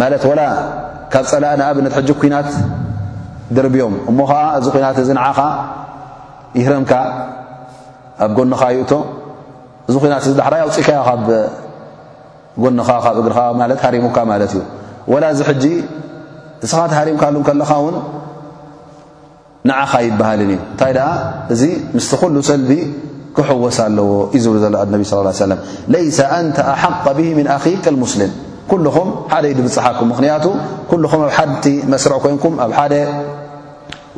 ማለት ወላ ካብ ጸላኢ ንኣብነት ሕጂ ኩናት ድርብዮም እሞ ኸኣ እዚ ኩናት እዚ ንዓኻ ይህረምካ ኣብ ጎንኻ ይእቶ እዚ ኩናት እዚ ዳሕራይ ኣውጽእካዮ ካብ ጎንኻ ካብ እግርኻ ማለት ሃሪሙካ ማለት እዩ ወላ እዚ ሕጂ ንስኻ ተሃሪምካሉ ከለኻ ውን ንዓኻ ኣይበሃልን እዩ እንታይ ደኣ እዚ ምስቲ ኩሉ ሰልቢ ክሕወስ ኣለዎ እዩ ዝብሉ ዘሎ ኣድ ነቢ ስ ሰለም ለይሰ ኣንተ ኣሓق ብሂ ምን ኣኺከ ልሙስሊም ኩልኹም ሓደ ዩ ድብፅሓኩም ምኽንያቱ ኩልኹም ኣብ ሓድቲ መስርዕ ኮንኩም ኣብ ሓደ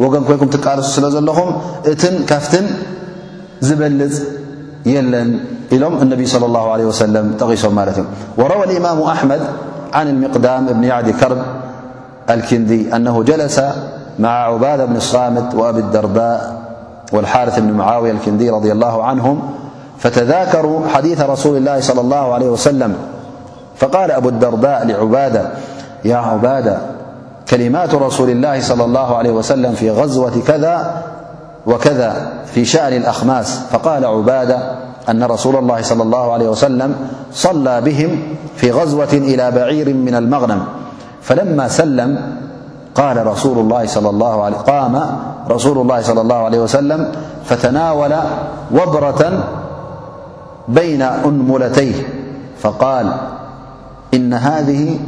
ወገን ኮንኩም ትቃልሱ ስለ ዘለኹም እትን ካፍትን ዝበልፅ የለን ኢሎም እነቢ صለ ላه ለ ወሰለም ጠቒሶም ማለት እዩ ወረወ ልእማሙ ኣሕመድ ዓን ልምቅዳም እብኒ ያዕዲ ከርብ الكندي أنه جلس مع عبادة بن الصامت وأبي الدرباء والحارث بن معاوية الكندي رضي الله عنهم فتذاكروا حديث رسول الله لى الل ي وسلم فقال أبو الدرباء لعبادة يا عباد كلمات رسول الله صلى الله عليه وسلمفي غزوة كذا وكذا في شأن الأخماس فقال عبادة أن رسول الله صلى الله عليه وسلم - صلى بهم في غزوة إلى بعير من المغنم فلما سلم قالقام رسول الله صلى الله عليه وسلم فتناول وبرة بين أنملتيه فقال إن هذه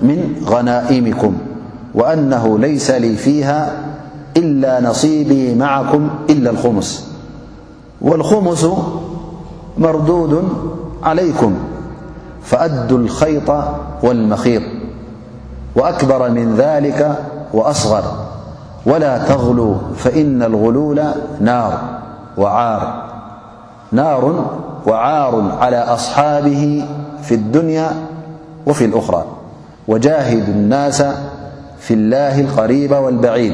من غنائمكم وأنه ليس لي فيها إلا نصيبي معكم إلا الخمس والخمس مردود عليكم فأدوا الخيط والمخيط وأكبر من ذلك وأصغر ولا تغلوا فإن الغلول نار وعار على أصحابه في الدنيا وفي الأخرى وجاهدوا الناس في الله القريب والبعيد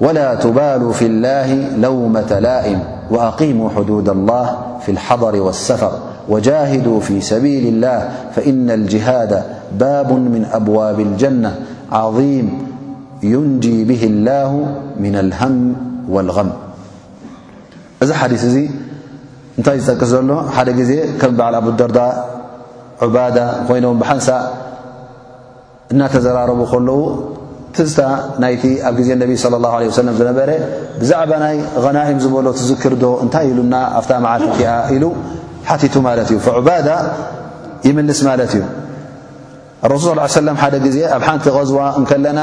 ولا تبالوا في الله لومة لائم وأقيموا حدود الله في الحضر والسفر وجاهدوا في سبيل الله فإن الجهاد باب من أبواب الجنة عظيم ينجي به الله من الهم والغم እዚ ሓዲስ እዚ እንታይ እዩ ዝጠቅስ ዘሎ? ሓደ ግዜ ከም በዓል ኣቡደርዳ ዑባዳ ኮይኖም ብሓንሳእ እናተዘራረቡ ከለዉ ትዝታ ናይቲ ኣብ ግዜ ነቢ صለ ላሁ ለ ወሰለም ዝነበረ ብዛዕባ ናይ غናይም ዝበሎ ትዝክር ዶ እንታይ ኢሉና ኣብታ መዓልቲ እቲኣ ኢሉ ሓቲቱ ማለት እዩ ፈዑባዳ ይምልስ ማለት እዩ ረሱል ስ ሰለም ሓደ ግዜ ኣብ ሓንቲ ቐዝዋ እንከለና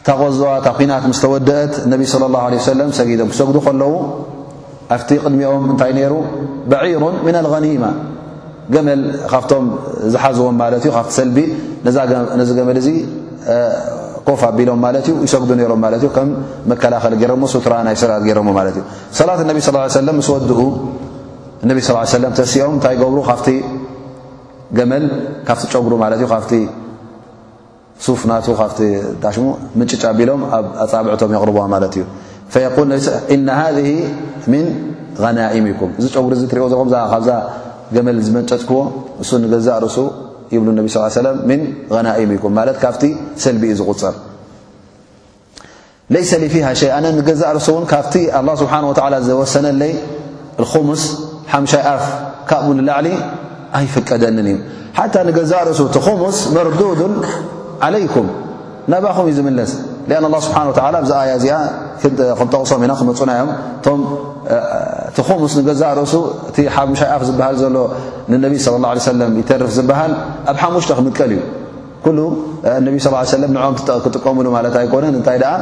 እታ ቐዝዋ እታ ኩናት ምስ ተወደአት ነቢ صለ ላሁ ለ ሰለም ሰጊዶም ክሰግዱ ከለዉ ኣብቲ ቅድሚኦም እንታይ ነይሩ በዒሩን ምና ኣልغኒማ ገመል ካብቶም ዝሓዝዎም ማለት እዩ ካብቲ ሰልቢ ነዚ ገመል እዚ ኮፍ ኣቢሎም ማለት እዩ ይሰግዱ ነይሮም ማለት እዩ ከም መከላኸሊ ገይሮሞ ሱትራ ናይ ሰላት ገይሮሞ ማለት እዩ ሰላት ነቢ ስ ሰለም ምስ ወድኡ እነቢ ስ ሰለም ተሲኦም እንታይ ገብሩ ካብቲ ገመል ካብቲ ጨጉሩ ማለት እዩ ካብቲ ሱፍ ናቱ ካብቲ ታሽሙ ምጭጭ ኣቢሎም ኣብ ኣጻብዕቶም የቕርቡዋ ማለት እዩ ፈየቁል ነቢ እና ሃذ ምን غናኢምኩም እዚ ጨጉሪ እዚ ትሪእዎ ዘለኹም ካብዛ ገመል ዝመንጨጭክዎ እሱ ንገዛእ ርእሱ ይብሉ ነቢ ስ ሰለም ምን غናኢምኩም ማለት ካብቲ ሰልቢ እዩ ዝቁፅር ለይሰ ሊ ፊሃ ሸይ ኣነ ንገዛእ ርሱ እውን ካብቲ ኣላ ስብሓን ወተዓላ ዘወሰነለይ ኹሙስ ሓምሻይ ኣፍ ካብኡ ንላዕሊ ኣይፍቀደንን እዩ ሓታ ንገዛእ ርእሱ እቲ ኹሙስ መርዱዱን ዓለይኩም ናባኹም እዩ ዝምለስ ሊኣን ኣላ ስብሓን ወተዓላ ብዛ ኣያ እዚኣ ክንጠቕሶም ኢና ክመፁና እዮም እቶም እቲ ኹሙስ ንገዛእ ርእሱ እቲ ሓሙሻይ ኣፍ ዝበሃል ዘሎ ንነቢይ ስለ ላ ሰለም ይተርፍ ዝበሃል ኣብ ሓሙሽተ ክምቀል እዩ ኩሉ እነቢ ስ ሰለም ንኦም ክጥቀምሉ ማለት ኣይኮነን እንታይ ደኣ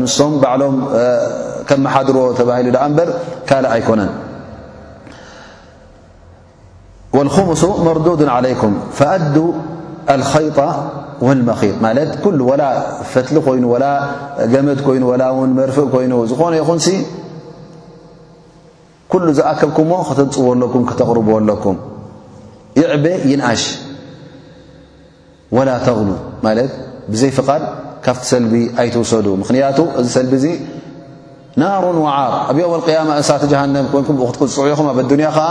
ንሶም ባዕሎም ከመሓድርዎ ተባሂሉ ደኣ እምበር ካልእ ኣይኮነን ወልኹሙሱ መርዱድ ዓለይኩም ፈኣዱ ኣልኸይጣ ወልመኺጥ ማለት ኩሉ ወላ ፈትሊ ኮይኑ ወላ ገመድ ኮይኑ ወላ እውን መርፍእ ኮይኑ ዝኾነ ይኹንሲ ኩሉ ዝኣከብኩሞ ከተምጽዎ ኣለኩም ከተቕርብዎ ኣለኩም ይዕበ ይንኣሽ ወላ ተቕሉ ማለት ብዘይ ፍቓድ ካብቲ ሰልቢ ኣይትውሰዱ ምኽንያቱ እዚ ሰልቢ እዚ ናሩን ወዓር ኣብ ዮም ኣልቅያማ እሳት ጀሃንም ኮንኩም ብኡ ክትቅጽዑ ኢኹም ኣብ ኣዱንያ ኸዓ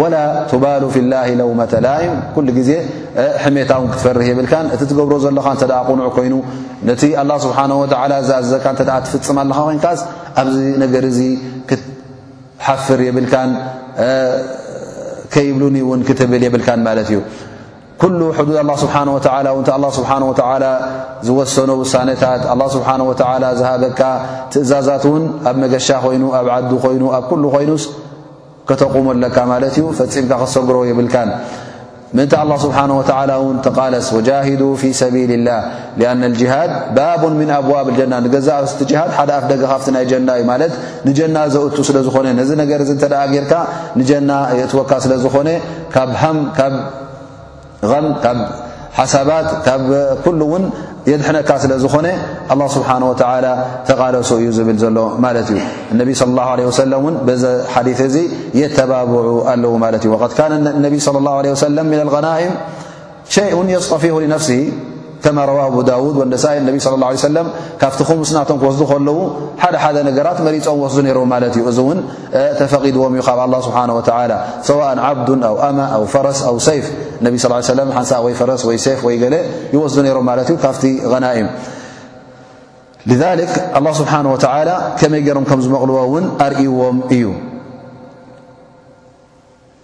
ወላ ቱባሉ ፊላሂ ለውመተ ላይም ኩሉ ግዜ ሕሜታ ውን ክትፈርህ የብልካን እቲ ትገብሮ ዘለኻ እንተ ቁኑዕ ኮይኑ ነቲ ኣላ ስብሓን ወተላ ዝኣዘዘካ እተ ትፍፅም ኣለኻ ኮይንካስ ኣብዚ ነገር እዚ ክትሓፍር የብልካን ከይብሉኒ እውን ክትብል የብልካን ማለት እዩ ኩሉ ሕዱድ ኣላ ስብሓን ወተላ ው ላ ስብሓን ወተላ ዝወሰኖ ውሳነታት ኣላ ስብሓን ወተላ ዝሃበካ ትእዛዛት እውን ኣብ መገሻ ኮይኑ ኣብ ዓዱ ኮይኑ ኣብ ኩሉ ኮይኑስ ከተቑሞ ኣለካ ማለት እዩ ፈፂምካ ክትሰግሮ የብልካን ምእንቲ ኣላ ስብሓን ወተዓላ እውን ተቓለስ ወጃሂዱ ፊ ሰቢል ላህ ሊኣነ ልጅሃድ ባቡን ምን ኣብዋብ ልጀና ንገዛእ ርስቲ ጅሃድ ሓደ ኣፍ ደገ ካብቲ ናይ ጀና እዩ ማለት ንጀና ዘእቱ ስለ ዝኾነ ነዚ ነገር እዚ እንተ ጌርካ ንጀና የእትወካ ስለ ዝኾነ ካብ ሃም ካብ ካብ ሓሳባት ካብ ኩሉ እውን የድሕነካ ስለ ዝኾነ ኣላ ስብሓን ወተላ ተቓለሱ እዩ ዝብል ዘሎ ማለት እዩ እነቢ ስለ ላ ለ ወሰለም እውን በዚ ሓዲ እዚ የተባብዑ ኣለዉ ማለት እዩ ወቀት ካነ ነቢ ለ ላ ለ ወሰለም ምን ኣልغናይም ሸይን የስጠፊሁ ንነፍሲ ከማ ረዋ ኣቡ ዳውድ ወነሳኢ ነቢ ለ ላ ሰለም ካብቲ ክሙስ ናቶም ክወስዱ ከለዉ ሓደ ሓደ ነገራት መሪፆም ወስዱ ነይሮም ማለት እዩ እዚ እውን ተፈቒድዎም እዩ ካብ ኣላ ስብሓን ወተላ ሰዋእን ዓብዱን ኣው ኣማ ኣው ፈረስ ኣው ሰይፍ ነቢ ስ ሰለም ሓንሳ ወይ ፈረስ ወይ ሰይፍ ወይ ገለ ይወስዱ ነይሮም ማለት እዩ ካብቲ ቐናኢም ذክ ኣላ ስብሓን ወተላ ከመይ ገይሮም ከም ዝመቕልዎ እውን ኣርእዎም እዩ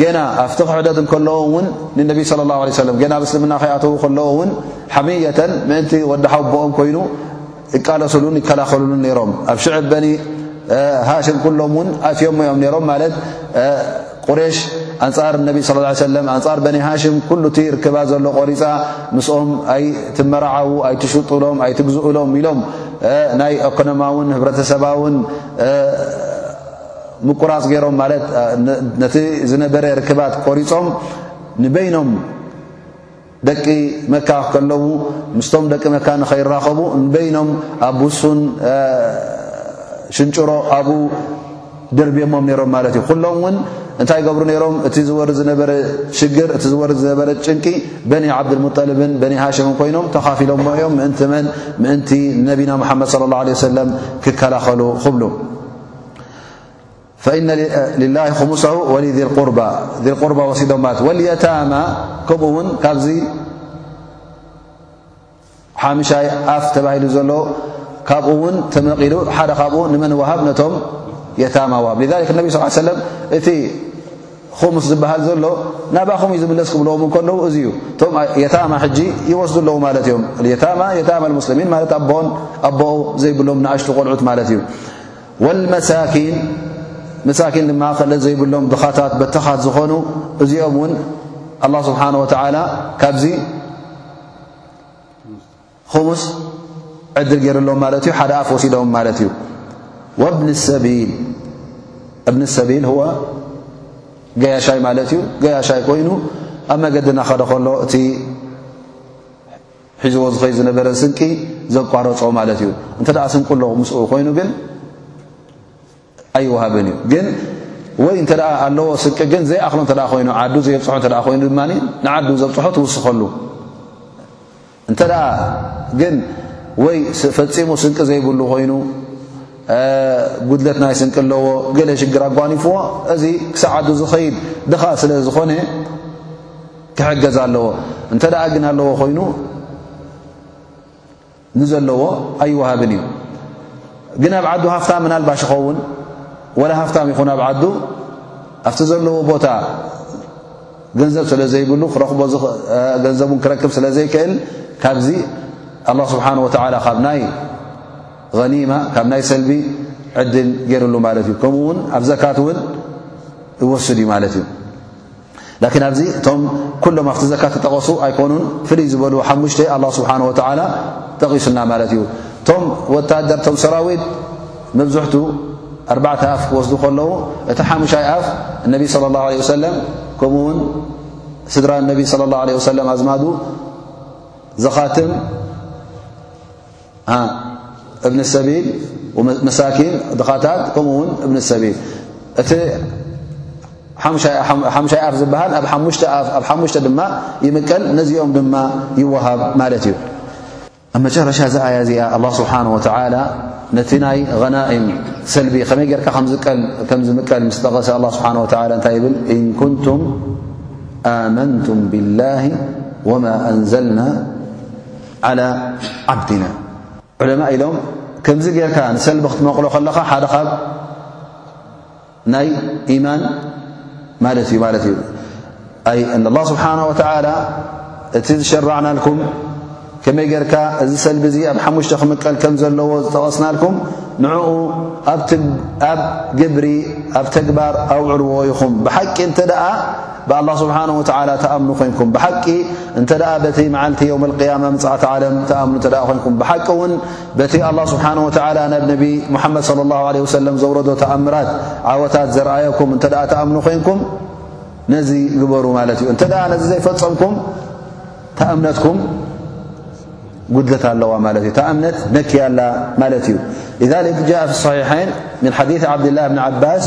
ገና ኣብቲ ክሕደት እንከለዉ እውን ንነቢ ስለ ላ ለ ሰለም ገና ብ እስልምና ከይኣተዉ ከለዉ እውን ሓምየተን ምእንቲ ወዲ ሓቦኦም ኮይኑ ይቃለሱሉን ይከላኸሉሉን ነይሮም ኣብ ሽዕብ በኒ ሃሽም ኩሎም እውን ኣትዮሞ እዮም ነይሮም ማለት ቁሬሽ ኣንጻር ነቢ ስ ላ ሰለም ኣንጻር በኒ ሃሽም ኩሉ እቲ ርክባ ዘሎ ቆሪፃ ምስኦም ኣይትመራዓዉ ኣይትሽጡሎም ኣይትግዝኡሎም ኢሎም ናይ ኣኮኖማውን ህብረተሰባውን ምቁራጽ ገይሮም ማለት ነቲ ዝነበረ ርክባት ቆሪጾም ንበይኖም ደቂ መካ ከለዉ ምስቶም ደቂ መካ ንኸይራኸቡ ንበይኖም ኣብ ውሱን ሽንጭሮ ኣብኡ ድርብሞም ነይሮም ማለት እዩ ኩሎም እውን እንታይ ገብሩ ነይሮም እቲ ዝወርድ ዝነበረ ሽግር እቲ ዝወርድ ዝነበረ ጭንቂ በኒ ዓብድልሙጠልብን በኒ ሃሽምን ኮይኖም ተኻፊሎሞ እዮም ምእንቲ መን ምእንቲ ነቢና ሙሓመድ ለ ላ ለ ሰለም ክከላኸሉ ክብሉ ፈኢነ ላ ሙሰ ወሊርባ ርባ ወሲዶም ማለት ወልየታማ ከምኡ ውን ካብዚ ሓምሻይ ኣፍ ተባሂሉ ዘሎ ካብኡ ውን ተመቒሉ ሓደ ካብኡ ንመን ዋሃብ ነቶም የታማ ዋሃብ ذ ነቢ ስ ሰለ እቲ ኹሙስ ዝበሃል ዘሎ ናባኹም ዩ ዝምለስ ክብልዎም ከለዉ እዚ ዩ እቶም የታማ ሕጂ ይወስዱ ኣለዉ ማለት እዮም የታማ የታማ ሙስሊሚን ማለት ኣቦን ኣቦኡ ዘይብሎም ንኣሽቱ ቆልዑት ማለት እዩ ወልመሳኪን መሳኪን ድማ ከለ ዘይብሎም ድኻታት በተኻት ዝኾኑ እዚኦም እውን ኣላ ስብሓን ወተዓላ ካብዚ ኹሙስ ዕድል ገይሩሎም ማለት እዩ ሓደ ኣፍ ወሲዶም ማለት እዩ ወእብኒ ሰቢል እብኒ ሰቢል ወ ገያሻይ ማለት እዩ ገያሻይ ኮይኑ ኣብ መገዲ ናኸደ ከሎ እቲ ሒዝዎ ዝኸይ ዝነበረ ስንቂ ዘቋረጾ ማለት እዩ እንተ ደኣ ስንቁ ኣለኹ ምስኡ ኮይኑ ግን ኣይወሃብን እዩ ግን ወይ እንተ ደኣ ኣለዎ ስንቂ ግን ዘይኣኽሎ እንተ ኮይኑ ዓዱ ዘየብጽሖ እተ ኮይኑ ድማ ንዓዱ ዘብጽሖ ትውስኸሉ እንተ ደኣ ግን ወይ ፈጺሙ ስንቂ ዘይብሉ ኮይኑ ጉድለት ናይ ስንቂ ኣለዎ ገለ ሽግር ኣጓኒፍዎ እዚ ክሳብ ዓዱ ዝኸይድ ድኻ ስለ ዝኾነ ክሕገዝ ኣለዎ እንተ ግን ኣለዎ ኮይኑ ንዘለዎ ኣይወሃብን እዩ ግን ኣብ ዓዱ ሃፍታ ምናልባሽ ይኸውን ወላ ሃፍታም ይኹን ኣብ ዓዱ ኣብቲ ዘለዎ ቦታ ገንዘብ ስለ ዘይብሉ ክረኽቦ ገንዘብ ን ክረክብ ስለ ዘይክእል ካብዚ ኣላ ስብሓን ወተላ ካብ ናይ ኒማ ካብ ናይ ሰልቢ ዕድል ገይርሉ ማለት እዩ ከምኡ ውን ኣብ ዘካት እውን ይወስድ እዩ ማለት እዩ ላኪን ኣብዚ እቶም ኩሎም ኣብቲ ዘካ ተጠቐሱ ኣይኮኑን ፍልይ ዝበሉ ሓሙሽተ ኣላ ስብሓን ወተዓላ ጠቒሱና ማለት እዩ እቶም ወታደር እቶም ሰራዊት መብዝሕቱ ኣርባዕተ ኣፍ ክወስዱ ከለዉ እቲ ሓሙሻይ ኣፍ እነቢ ስለ ላሁ ለ ወሰለም ከምኡ ውን ስድራ ነቢ ስለ ላሁ ለ ወሰለም ኣዝማዱ ዘኻትም እብኒ ሰቢል መሳኪን ድኻታት ከምኡ ውን እብኒ ሰቢል እቲ ሓሙሻይ ኣፍ ዝበሃል ኣብ ኣብ ሓሙሽተ ድማ ይምቀል ነዚኦም ድማ ይወሃብ ማለት እዩ ኣብ መጨረሻ እዚ ኣያ እዚኣ ኣላ ስብሓን ወተላ ነቲ ናይ غናእም ሰልቢ ከመይ ጌርካ ከም ዝምቀል ምስ ጠቐሰ ኣ ስብሓ ወ እንታይ ይብል እን ኩንቱም ኣመንቱም ብላህ ወማ ኣንዘልና ዓላ ዓብዲና ዑለማእ ኢሎም ከምዚ ጌርካ ንሰልቢ ክትመቕሎ ከለኻ ሓደ ኻብ ናይ ኢማን ማለት እዩ ማለት እዩ ኣይ እን ላ ስብሓን ወተላ እቲ ዝሸራዕናልኩም ከመይ ጌርካ እዚ ሰልቢ እዙ ኣብ ሓሙሽተ ክምቀል ከም ዘለዎ ዝጠቐስናልኩም ንዕኡ ኣብ ግብሪ ኣብ ተግባር ኣውዕልዎ ይኹም ብሓቂ እንተ ደኣ ብኣላህ ስብሓን ወተዓላ ትኣምኑ ኮይንኩም ብሓቂ እንተ ደኣ በቲ መዓልቲ የውም ኣልቅያማ ምጽኣት ዓለም ትኣምኑ እንተ ኮይንኩም ብሓቂ እውን በቲ ኣላ ስብሓን ወተዓላ ናብ ነቢ ሙሓመድ ስለ ላሁ ዓለ ወሰለም ዘውረዶ ተኣምራት ዓወታት ዘርኣየኩም እንተ ደኣ ትኣምኑ ኮይንኩም ነዚ ግበሩ ማለት እዩ እንተ ደኣ ነዚ ዘይፈጸምኩም ታ እምነትኩም ጉድለት ኣለዋ ማለት እዩ እታ እምነት ነክያ ኣላ ማለት እዩ ذሊክ ጃء ፊ صሒሐይን ምን ሓዲث ዓብድላህ ብን ዓባስ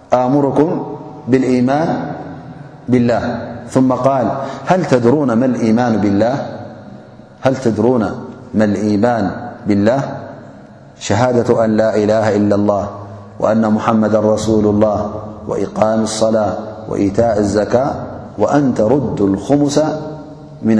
بالله ثم قال هل تدرون مان الإيمان بالله شهادة أن لا إله إلا الله وأن محمدا رسول الله وإقام الصلاة وإيتاء الزكاة وأن ترد الخمس من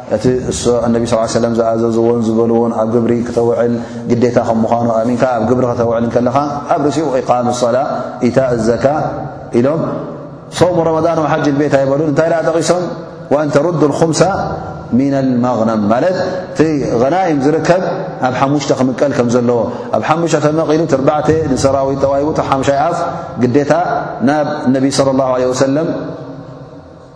እቲ እሱ ኣነቢ ስ ሰለም ዝኣዘዝዎን ዝበልዎን ኣብ ግብሪ ክተውዕል ግዴታ ከም ምዃኑ ኣእሚንካ ኣብ ግብሪ ክተውዕል እንከለኻ ኣብ ርእሲኡ ኢቃም ሰላ ኢታእ ዘካ ኢሎም ሶሙ ረመዳን ሓጅ ቤት ኣይበሉን እንታይ ደኣ ጠቒሶም ወኣን ተሩዱ ልኹምሳ ሚና ልማግነም ማለት እቲ ቕናይም ዝርከብ ኣብ ሓሙሽተ ክምቀል ከም ዘለዎ ኣብ ሓሙሽተ ተመቒሉ ትርባዕተ ንሰራዊት ተዋሂቡ ሓምሻይ ኣፍ ግዴታ ናብ ነቢ ስለ ላሁ ለ ወሰለም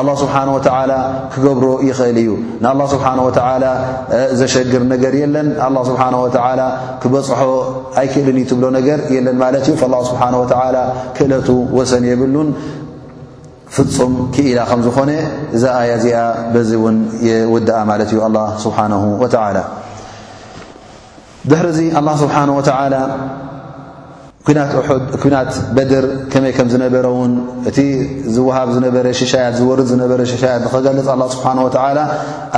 ኣላ ስብሓን ወተዓላ ክገብሮ ይኽእል እዩ ንኣላ ስብሓን ወተዓላ ዘሸግር ነገር የለን ኣላ ስብሓን ወተዓላ ክበፅሖ ኣይክእልን እዩ ትብሎ ነገር የለን ማለት እዩ ላ ስብሓን ወተዓላ ክእለቱ ወሰን የብሉን ፍፁም ክኢላ ከም ዝኾነ እዛ ኣያ እዚኣ በዚ እውን የውድኣ ማለት እዩ ኣላ ስብሓን ወተዓላ ድሕሪ እዚ ኣላ ስብሓን ወተዓላ ኩናት ኡሑድ ኩናት በድር ከመይ ከም ዝነበረ ውን እቲ ዝውሃብ ዝነበረ ሽሻያት ዝወርድ ዝነበረ ሽሻያት ንኸገልፅ ኣላ ስብሓን ወተዓላ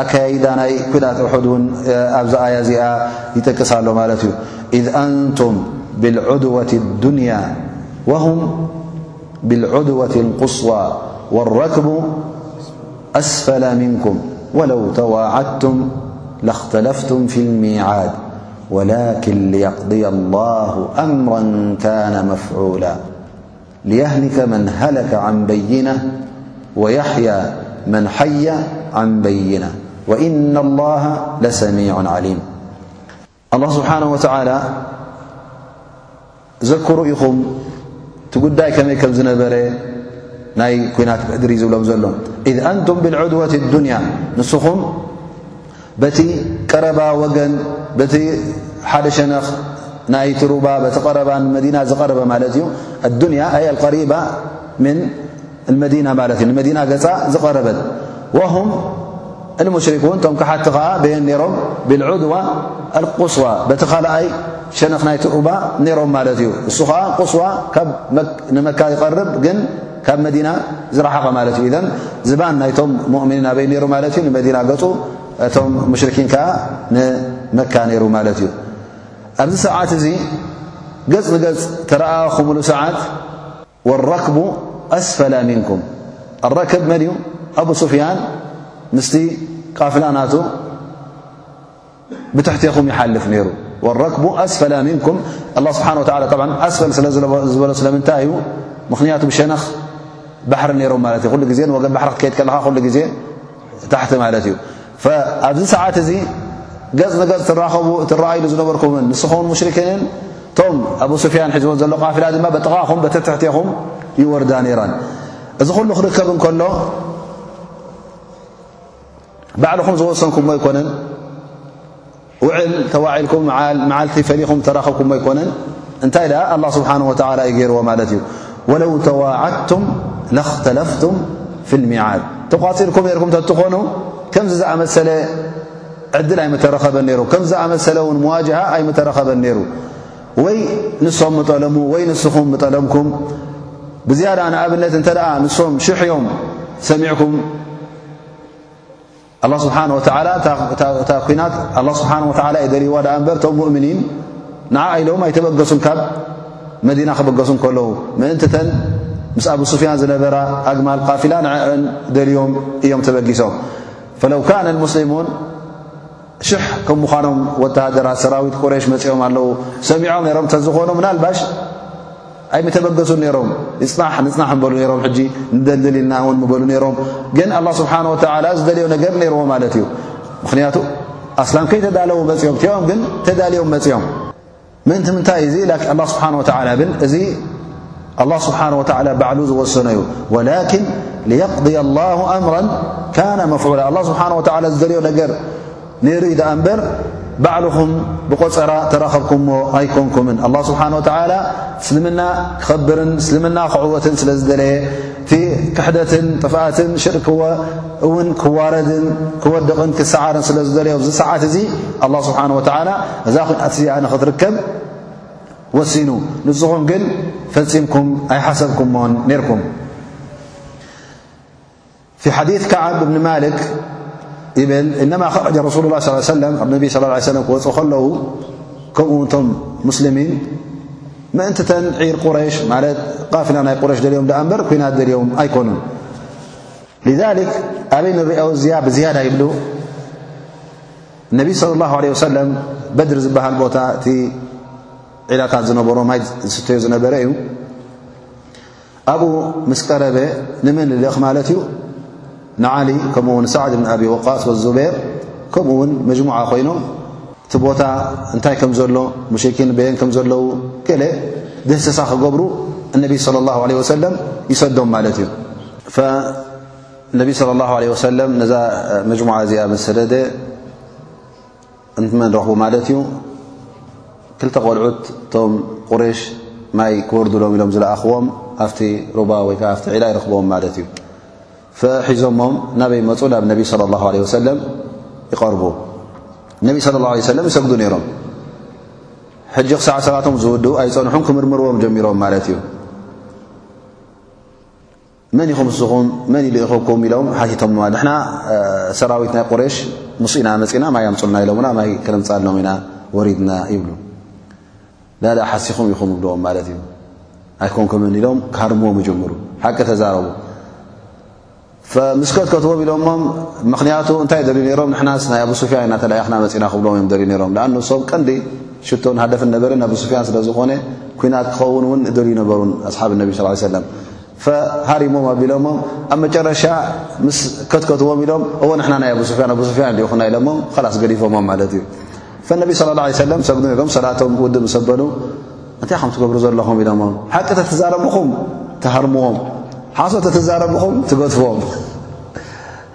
ኣካያይዳ ናይ ኩናት ኡሑድ ውን ኣብዚ ኣያ እዚኣ ይጠቅስ ኣሎ ማለት እዩ ኢዝ ኣንቱም ብልዑድወት ዱንያ ወሁም ብልዑድወት ልቁስዋ ወረክቡ أسفل منكم ولو تواعدتم لاختلفتم في الميعاد ولكن ليقضي الله أمرا كان مفعولا ليهلك من هلك عن بينة ويحيا من حي عن بينة وإن الله لسميع عليم ኣላህ ስብሓን ወተዓላ ዘክሩ ኢኹም እቲ ጉዳይ ከመይ ከም ዝነበረ ናይ ኩናት ብድሪ ዝብሎም ዘሎ ኢዝ ኣንቱም ብልዑድወት ኣዱንያ ንስኹም በቲ ቀረባ ወገን በቲ ሓደ ሸነኽ ናይቲ ሩባ በቲ ቐረባ ንመዲና ዝቐረበ ማለት እዩ ኣዱንያ ኣይ ኣልቀሪባ ምን ኣልመዲና ማለት እዩ ንመዲና ገጻ ዝቐረበት ወሁም ኣልሙሽሪኩን እቶም ካሓቲ ኸዓ በየን ነይሮም ብልዑድዋ ኣልቁስዋ በቲ ኻልኣይ ሸነኽ ናይቲ ሩባ ነይሮም ማለት እዩ እሱ ኸዓ ቁስዋ ንመካ ይቐርብ ግን ካብ መዲና ዝረሓቐ ማለት እዩ ኢዘን ዝባን ናይቶም ሙእምኒን ኣበይ ነይሩ ማለት እዩ ንመዲና ገጹ እቶም ሙሽርኪን ከዓ ንመካ ነይሩ ማለት እዩ ኣብዚ ሰዓት እዚ ገጽ ንገጽ ተረኣኹምሉ ሰዓት ወረክቡ ኣስፈላ ምንኩም ኣረክብ መን እዩ ኣቡ ሱፍያን ምስቲ ቃፍላ ናቱ ብትሕትኹም ይሓልፍ ነይሩ ወረክቡ ኣስፈላ ምንኩም ኣላ ስብሓን ወላ ብ ኣስፈል ስለ ዝበሎ ስለምንታይ እዩ ምኽንያቱ ብሸነኽ ባሕሪ ነይሮም ማለት እዩ ኩሉ ግዜ ንወገን ባሕሪ ክትከይድ ከለኻ ኩሉ ግዜ ታሕቲ ማለት እዩ ኣብዚ ሰዓት እዚ ገፅ ንገፅ ትራኸቡ እትረኣይሉ ዝነበርኩምን ንስኹምን ሙሽሪክንን እቶም ኣቡ ስፍያን ሒዝዎ ዘሎ ቃፊላ ድማ በጥቓኹም በተትሕቴኹም ይወርዳ ነይራን እዚ ኩሉ ክርከብ እንከሎ ባዕልኹም ዝወሰንኩሞ ኣይኮነን ውዕል ተዋዒልኩም መዓልቲ ፈሊኹም ተራኽብኩም ኣይኮነን እንታይ ደኣ ኣላ ስብሓን ወተላ እዩ ገይርዎ ማለት እዩ ወለው ተዋዓድቱም ለኽተለፍቱም ፊ ልሚዓድ ተቋፂርኩም ነርኩም ተትኾኑ ከምዚ ዝኣመሰለ ዕድል ኣይምተረኸበን ነይሩ ከምዚ ዝኣመሰለ እውን መዋጅሃ ኣይምተረኸበን ነይሩ ወይ ንሶም ምጠለሙ ወይ ንስኹም ምጠለምኩም ብዝያዳ ንኣብነት እንተ ንሶም ሽሕ እዮም ሰሚዕኩም ኣላ ስብሓን ወተዓላ እታ ኩናት ኣላ ስብሓን ወተዓላ እየ ደልይዋ ድኣ እምበር እቶም ሙእምኒን ንዓ ኢሎም ኣይተበገሱን ካብ መዲና ክበገሱ ከለዉ ምእንቲ ተን ምስ ኣብ ሱፍያን ዝነበራ ኣግማል ቃፊላ ንዕዕን ደልዮም እዮም ተበጊሶም ፈለው ካነ ሙስሊሙን ሽሕ ከም ምዃኖም ወተሃደራት ሰራዊት ቁሬሽ መፂኦም ኣለዉ ሰሚዖም ነሮም እተዝኾኑ ምናልባሽ ኣይምተበገሱን ነይሮም ይፅናሕ ንፅናሕ ምበሉ ነይሮም ሕጂ ንደልድል ኢልና እውን ምበሉ ነይሮም ግን ኣላ ስብሓን ወተዓላ ዝደልዮ ነገር ነይርዎ ማለት እዩ ምኽንያቱ ኣስላም ከይተዳለዉ መፅኦም እቲኦም ግን ተዳልዮም መፅኦም ምእንቲ ምንታይ እዚ ኣላ ስብሓን ወተዓላ ብል እዚ ኣላ ስብሓን ወተዓላ ባዕሉ ዝወሰኖ እዩ ወላኪን ልየቅድያ ላሁ ኣምራን ካነ መፍዑላ ኣላ ስብሓን ወተዓላ ዝደልዮ ነገር ነይሩዩ ደኣ እምበር ባዕልኹም ብቆፀራ ተራኸብኩምዎ ኣይኮንኩምን ኣላ ስብሓን ወተዓላ እስልምና ክኸብርን እስልምና ክዕወትን ስለ ዝደለየ እቲ ክሕደትን ጥፍኣትን ሽርክ እውን ክዋረድን ክወድቕን ክሰዓርን ስለ ዝደለዮ ኣብዚ ሰዓት እዙ ኣላ ስብሓን ወተዓላ እዛ ኩናት እዚኣ ንኽትርከብ ወሲኑ ንስኹም ግን ፈፂምኩም ኣይሓሰብኩምዎን ነርኩም ፊ ሓዲት ከዓብ እብኒ ማልክ ይብል እነማ ኸረጀ ረሱሉ ላ ስ ሰለም ካብ ነቢ ስለ ላ ሰለም ክወፁ ከለዉ ከምኡ እንቶም ሙስልሚን ምእንቲ ተን ዒር ቁረሽ ማለት ቃፊላ ናይ ቁረሽ ደልዮም ደኣ እምበር ኩናት ደልዮም ኣይኮኑን ሊክ ኣበይ ንሪኦ እዚያ ብዝያዳ ይብሉ ነቢይ ስለ ላሁ ለ ወሰለም በድሪ ዝበሃል ቦታ እቲ ዒላታት ዝነበሮ ማይ ዝስተዮ ዝነበረ እዩ ኣብኡ ምስ ቀረበ ንመን ልልእኽ ማለት እዩ ንዓሊ ከምኡ ውን ሳዕድ ብን ኣቢ ወቃስ ወዙቤር ከምኡ ውን መጅሙዓ ኮይኖም እቲ ቦታ እንታይ ከም ዘሎ ሙሽኪን በየን ከም ዘለዉ ገለ ድህሰሳ ክገብሩ እነቢይ ስለ ላሁ ለ ወሰለም ይሰዶም ማለት እዩ ነቢ صለ ላሁ ለ ወሰለም ነዛ መጅሙዓ እዚኣ መሰደደ እንትመደኹ ማለት እዩ ክልተ ቆልዑት እቶም ቁሬሽ ማይ ክወርድሎም ኢሎም ዝለኣኽዎም ኣብቲ ሩባ ወይ ከዓ ኣብቲ ዒላ ይረኽቦም ማለት እዩ ፈሒዞሞም ናበይ መፁ ናብ ነቢ ስለ ላሁ ለ ወሰለም ይቐርቡ ነቢ ስለ ላ ለ ሰለም ይሰግዱ ነይሮም ሕጂ ክሳዕ ሰላቶም ዝውድኡ ኣይፀንሑን ክምርምርዎም ጀሚሮም ማለት እዩ መን ኢኹም ንስኹም መን ይልእኹኩም ኢሎም ሓቲቶምዋ ንሕና ሰራዊት ናይ ቁሬሽ ምስ ኢና መፂና ማይ ኣምፁልና ኢሎምና ማይ ክነምፃሎም ኢና ወሪድና ይብሉ ላላ ሓሲኹም ኢኹም ይብልዎም ማለት እዩ ኣይኮንኩምን ኢሎም ክሃርምዎም ይጀምሩ ሓቂ ተዛረቡ ምስከትከትዎም ኢሎሞም ምክንያቱ እንታይ ደልዩ ነሮም ንሕናስ ናይ ኣብ ሱፍያን ኢና ተላኢኽና መፅና ክብሎም እዮም ደልዩ ነሮም ኣ ንሶም ቀንዲ ሽቶን ሃደፍን ነበርን ኣብ ሱፍያን ስለ ዝኾነ ኩናት ክኸውን እውን ደልዩ ነበሩን ኣስሓብ ነቢ ስ ሰለም ፈሃሪሞም ኣቢሎሞም ኣብ መጨረሻ ምስ ከትከትዎም ኢሎም እዎ ንሕና ናይ ኣቡሱፍያን ኣቡሱፍያን ዲኹና ኢሎሞም ኸላስ ገዲፎሞም ማለት እዩ ፈነቢ ስለ ላ ሰለም ሰግኑ ኢሎም ሰላቶም ውድእ ምስ ኣበሉ እንታይ ከም ትገብሩ ዘለኹም ኢሎሞም ሓቂ ተትዛረብኹም ትሃርምዎም ሓሶ ተትዛረብኹም ትገትፍዎም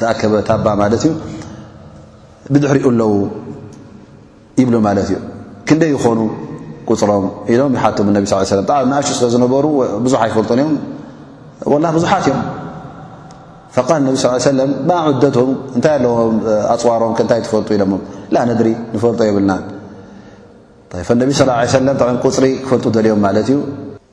ተኣከበ ታባ ማለት እዩ ብድሕሪኡ ኣለዉ ይብሉ ማለት እዩ ክንደይ ይኾኑ ቁፅሮም ኢሎም ይሓቶም ነቢ ስ ሰለም ጣዓ ንኣሽ ስለ ዝነበሩ ብዙሕ ኣይፈልጡን እዮም ወላ ብዙሓት እዮም ፈቃል ነቢ ስ ሰለም ማ ዑደቶም እንታይ ኣለዎ ኣፅዋሮም ከንታይ ትፈልጡ ኢሎሞ ላ ነድሪ ንፈልጦ የብልና ፈነቢ ስ ሰለም ቁፅሪ ክፈልጡ ደልዮም ማለት እዩ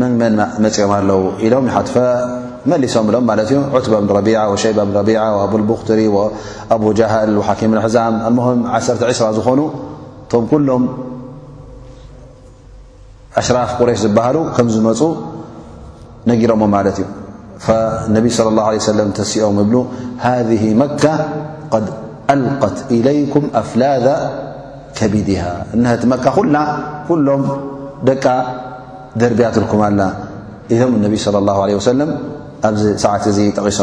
መን መን መፅኦም ኣለዉ ኢሎም ይሓትፈ መሊሶም ብሎም ማለት እዩ ዑትባ ብ ረቢ ወሸይባ ብ ረቢ ኣቡልቡክትሪ ኣቡ ጃሃል ሓኪም ልሕዛም ኣሞም ዓሰርተ ዕስራ ዝኾኑ እቶም ኩሎም ኣሽራፍ ቁሬሽ ዝበሃሉ ከም ዝመፁ ነጊሮሞ ማለት እዩ فانبي صلى الله عليه وسلم ኦ بل هذه مكة قد ألقت إليكم أفلاذ كبدها ቲ مك ل لም ደ دربያتلك إذ النبي صلى الله عله وسلم سعት ጠقሶ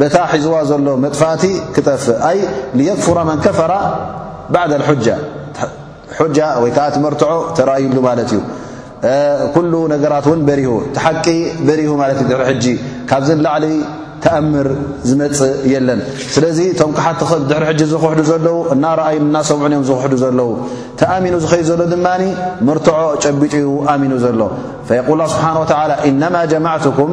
በታ ሒዝዋ ዘሎ መጥፋእቲ ክጠፍእ ኣይ ልየክፍራ መን ከፈራ ባዕዳ ልሑጃ ጃ ወይ ከዓ ትመርትዖ ተራእዩሉ ማለት እዩ ኩሉ ነገራት እውን በሪሁ ትሓቂ በሪሁ ማለት እዩ ድሕሪ ሕጂ ካብዚ ንላዕሊ ተኣምር ዝመፅእ የለን ስለዚ እቶም ክሓቲ ድሕሪ ሕጂ ዝኽሕዱ ዘለዉ እናረኣዩ እናሰምዑን እዮም ዝኽሕዱ ዘለዉ ተኣሚኑ ዝኸይ ዘሎ ድማ መርትዖ ጨቢጡ እዩ ኣሚኑ ዘሎ ፈየቁል ስብሓን ወተላ ኢነማ ጀማዕትኩም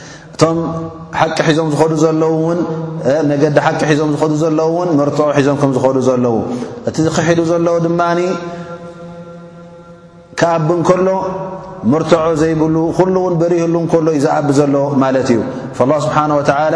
እቶም ሓቂ ሒዞም ዝኸዱ ዘለዉ እውን መገዲ ሓቂ ሒዞም ዝኸዱ ዘለዉ እውን መርትዖ ሒዞም ከም ዝኸዱ ዘለዉ እቲ ዝክሒዱ ዘለዉ ድማ ክኣብ እንከሎ መርትዖ ዘይብሉ ኩሉ እውን በሪህሉ እንከሎ እዩ ዝኣብ ዘሎ ማለት እዩ ላ ስብሓን ወተዓላ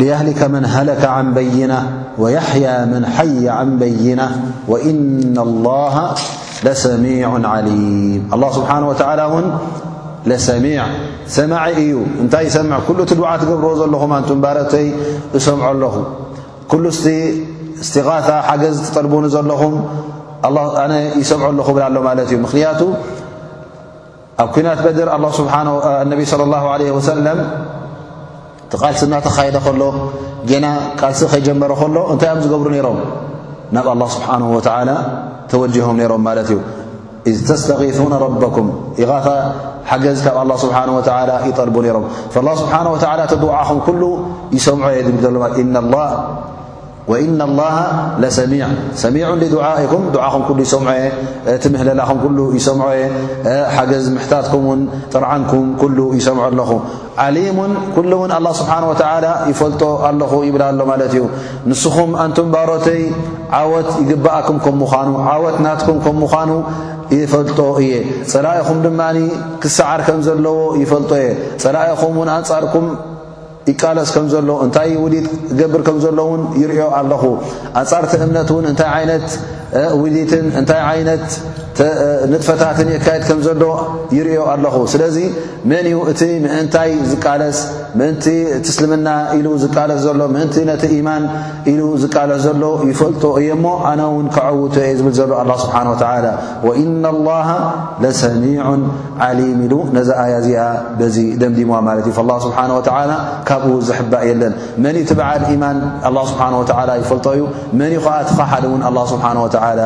ሊያህሊከ መን ሃለከ ዓን በይና ወያሕያ መን ሓየ ዓን በይና ወኢነ ላሃ ለሰሚዑ ዓሊም ኣላ ስብሓን ወተዓላ እውን ለሰሚዕ ሰማዒ እዩ እንታይ ይሰምዕ ኩሉ እቲ ድዓ ትገብርዎ ዘለኹም ኣንቱም ባረተይ እሰምዖ ኣለኹ ኩሉ ስቲ እስቲቓታ ሓገዝ ትጠልቡኒ ዘለኹም ኣነ ይሰምዖ ኣለኹ ብላ ኣሎ ማለት እዩ ምኽንያቱ ኣብ ኩናት በድር ኣላ ስብሓን ነቢ ስለ ላሁ ዓለ ወሰለም እቲ ቃልሲ እናተኻየደ ከሎ ጌና ቃልሲ ከይጀመረ ከሎ እንታይ እዮም ዝገብሩ ነይሮም ናብ ኣላ ስብሓን ወተዓላ ተወጅሆም ነይሮም ማለት እዩ እዝ ተስተቒፉነ ረበኩም ኢቓፋ ሓገዝ ካብ ኣላ ስብሓን ወተዓላ ይጠልቡ ነይሮም ላ ስብሓን ወተዓላ እቲ ድዓኹም ኩሉ ይሰምዖ እየ ዝብል ዘሎማለት ኢና ላ ወኢነ ኣላሃ ለሰሚዕ ሰሚዑ ሊዱዓኢኩም ዱዓኹም ኩሉ ይሰምዖ እየ እቲ ምህለላኹም ኩሉ ይሰምዖ እየ ሓገዝ ምሕታትኩም ውን ጥርዓንኩም ኩሉ ይሰምዖ ኣለኹ ዓሊሙን ኩሉ እውን ኣላ ስብሓን ወተዓላ ይፈልጦ ኣለኹ ይብላ ኣሎ ማለት እዩ ንስኹም ኣንቱም ባሮተይ ዓወት ይግብኣኩም ከም ምዃኑ ዓወት ናትኩም ከም ምዃኑ ይፈልጦ እየ ጸላኢኹም ድማ ክሰዓር ከም ዘለዎ ይፈልጦ እየ ጸላኢኹም ውን ኣንጻርኩም ይቃለስ ከም ዘሎ፣ እንታይ ውዲት ክገብር ከም ዘሎ እውን ይርእዮ ኣለኹ። ኣንጻር እቲ እምነት እውን እንታይ ዓይነት ውዲትን እንታይ ዓይነት ንጥፈታትን የካየድ ከም ዘሎ ይርእዮ ኣለኹ። ስለዚ መን እዩ እቲ ምእንታይ ዝቃለስ ምእንቲ እቲ እስልምና ኢሉ ዝቃለስ ዘሎ ምእንቲ ነቲ ኢማን ኢሉ ዝቃለስ ዘሎ ይፈልጦ እየ እሞ ኣነ እውን ከዐውቶ እየ ዝብል ዘሎ ኣላ ስብሓን ወተዓላ ወኢና ላሃ ለሰሚዑን ዓሊም ኢሉ ነዛ ኣያ እዚኣ በዚ ደምዲምዋ ማለት እዩ ላ ስብሓን ወተላ ካብኡ ዝሕባእ የለን መን እቲ በዓል ኢማን ኣላ ስብሓን ወተላ ይፈልጦ እዩ መን ዩ ኸዓ ትኸሓደ እውን ኣላ ስብሓን ወተላ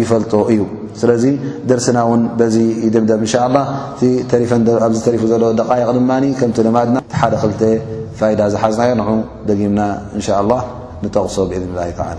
ይፈልጦ እዩ ስለዚ ደርስና እውን በዚ ይደምደም እንሻ ላ እቲ ተሪፈን ኣብዚ ተሪፉ ዘሎ ደቃይቕ ድማ ከምቲ ልማድና እቲ ሓደ ክልተ ፋይዳ ዝሓዝናዮ ንዑ ደጊምና እንሻ ላ ንጠቕሶ ብእዝኒ ላ ተላ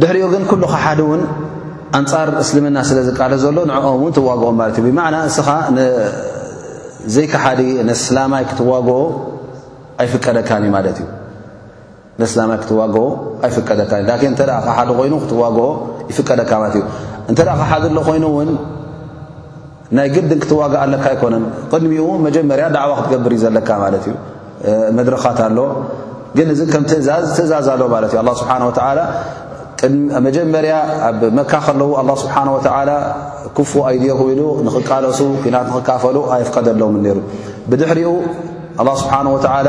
ድሕሪኡ ግን ኩሉ ክሓዲ እውን ኣንጻር እስልምና ስለ ዝቃለስ ዘሎ ንዕኦም እውን ትዋግኦም ማለት እዩ ብማዕና እስኻ ዘይክሓዲ ነስላማይ ክትዋግኦ ኣይፍቀደካን እዩ ማለት እዩ ነስላማይ ክትዋግኦ ኣይፍቀደካ እ ላኪን እንተ ክሓዲ ኮይኑ ክትዋግኦ ይፍቀደካ ማለት እዩ እንተ ክሓዲ ኣሎ ኮይኑ እውን ናይ ግድን ክትዋጋእ ኣለካ ኣይኮነን ቅድሚኡ መጀመርያ ዳዕዋ ክትገብር እዩ ዘለካ ማለት እዩ መድረኻት ኣሎ ግን እዚ ከም ትእዛዝ ትእዛዝ ኣሎ ማለት እዩ ኣላ ስብሓን ወተዓላ መጀመርያ ኣብ መካ ከለዉ ኣላ ስብሓን ወተዓላ ክፉ ኣይድየኩም ኢሉ ንኽቃለሱ ኩናት ንኽካፈሉ ኣይፍቀደሎምን ነይሩ ብድሕሪኡ ኣላ ስብሓን ወተዓላ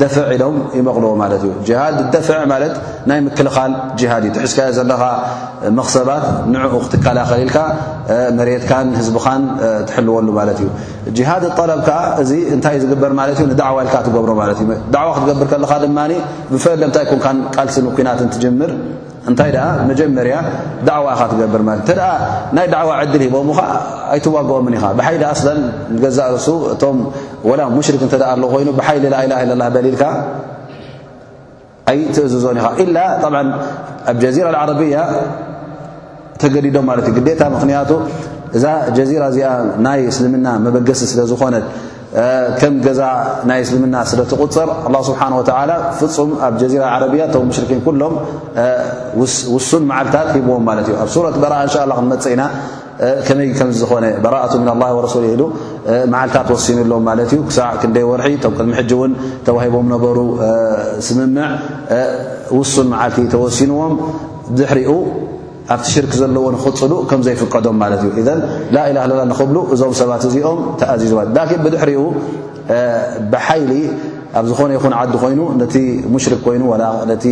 ደፍዕ ኢሎም ይመቕልዎ ማለት እዩ ጅሃድ ደፍዕ ማለት ናይ ምክልኻል ጅሃድ እዩ ትሕዝካዮ ዘለኻ መኽሰባት ንዕኡ ክትከላኸል ኢልካ መሬትካን ህዝብኻን ትሕልወሉ ማለት እዩ ጅሃድ ጠለብ ከዓ እዚ እንታይ እዩ ዝግበር ማለት እዩ ንዳዕዋ ኢልካ ትገብሮ ማለት እዩ ዳዕዋ ክትገብር ከለኻ ድማ ብፈለምታይ ኮንካን ቃልሲ ንኲናትን ትጅምር እንታይ ደኣ መጀመርያ ዳዕዋ ኢኻ ትገብር ማለት እንተ ደኣ ናይ ዳዕዋ ዕድል ሂቦምኻ ኣይትዋግኦምን ኢኻ ብሓይሊ ኣስለን ገዛእ ርእሱ እቶም ወላ ሙሽሪክ እንተ ደኣ ኣለዉ ኮይኑ ብሓይሊ ላኢላሃ ኢላላ በል ኢልካ ኣይትእዝዞን ኢኻ ኢላ ጠብዓ ኣብ ጀዚራ ዓረብያ ተገዲዶም ማለት እዩ ግዴታ ምክንያቱ እዛ ጀዚራ እዚኣ ናይ እስልምና መበገሲ ስለ ዝኾነት ከም ገዛ ናይ እስልምና ስለ ትቁፅር ኣላ ስብሓን ወተዓላ ፍፁም ኣብ ጀዚራ ዓረብያ እቶም ሙሽርኪን ኩሎም ውሱን መዓልታት ሂብዎም ማለት እዩ ኣብ ሱረት በረኣ እንሻ ላ ክንመፅእ ኢና ከመይ ከም ዝኾነ በራእቱ ምን ኣላ ወረሱሊ ኢሉ መዓልታት ወሲኑሎም ማለት እዩ ክሳዕ ክንደይ ወርሒ እቶም ቅድሚ ሕጂ እውን ተዋሂቦም ነበሩ ስምምዕ ውሱን መዓልቲ ተወሲንዎም ድሕሪኡ ኣብቲ ሽርክ ዘለዎ ንክቅጽሉ ከም ዘይፍቀዶም ማለት እዩ ኢዘን ላኢላሃ ለላ ንክብሉ እዞም ሰባት እዚኦም ተኣዚዝዋ ላኪን ብድሕሪኡ ብሓይሊ ኣብ ዝኾነ ይኹን ዓዲ ኮይኑ ነቲ ሙሽርክ ኮይኑ ዋላ ነቲ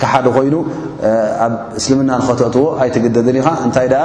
ካሓዲ ኮይኑ ኣብ እስልምና ንኸተእትዎ ኣይትግደድን ኢኻ እንታይ ደኣ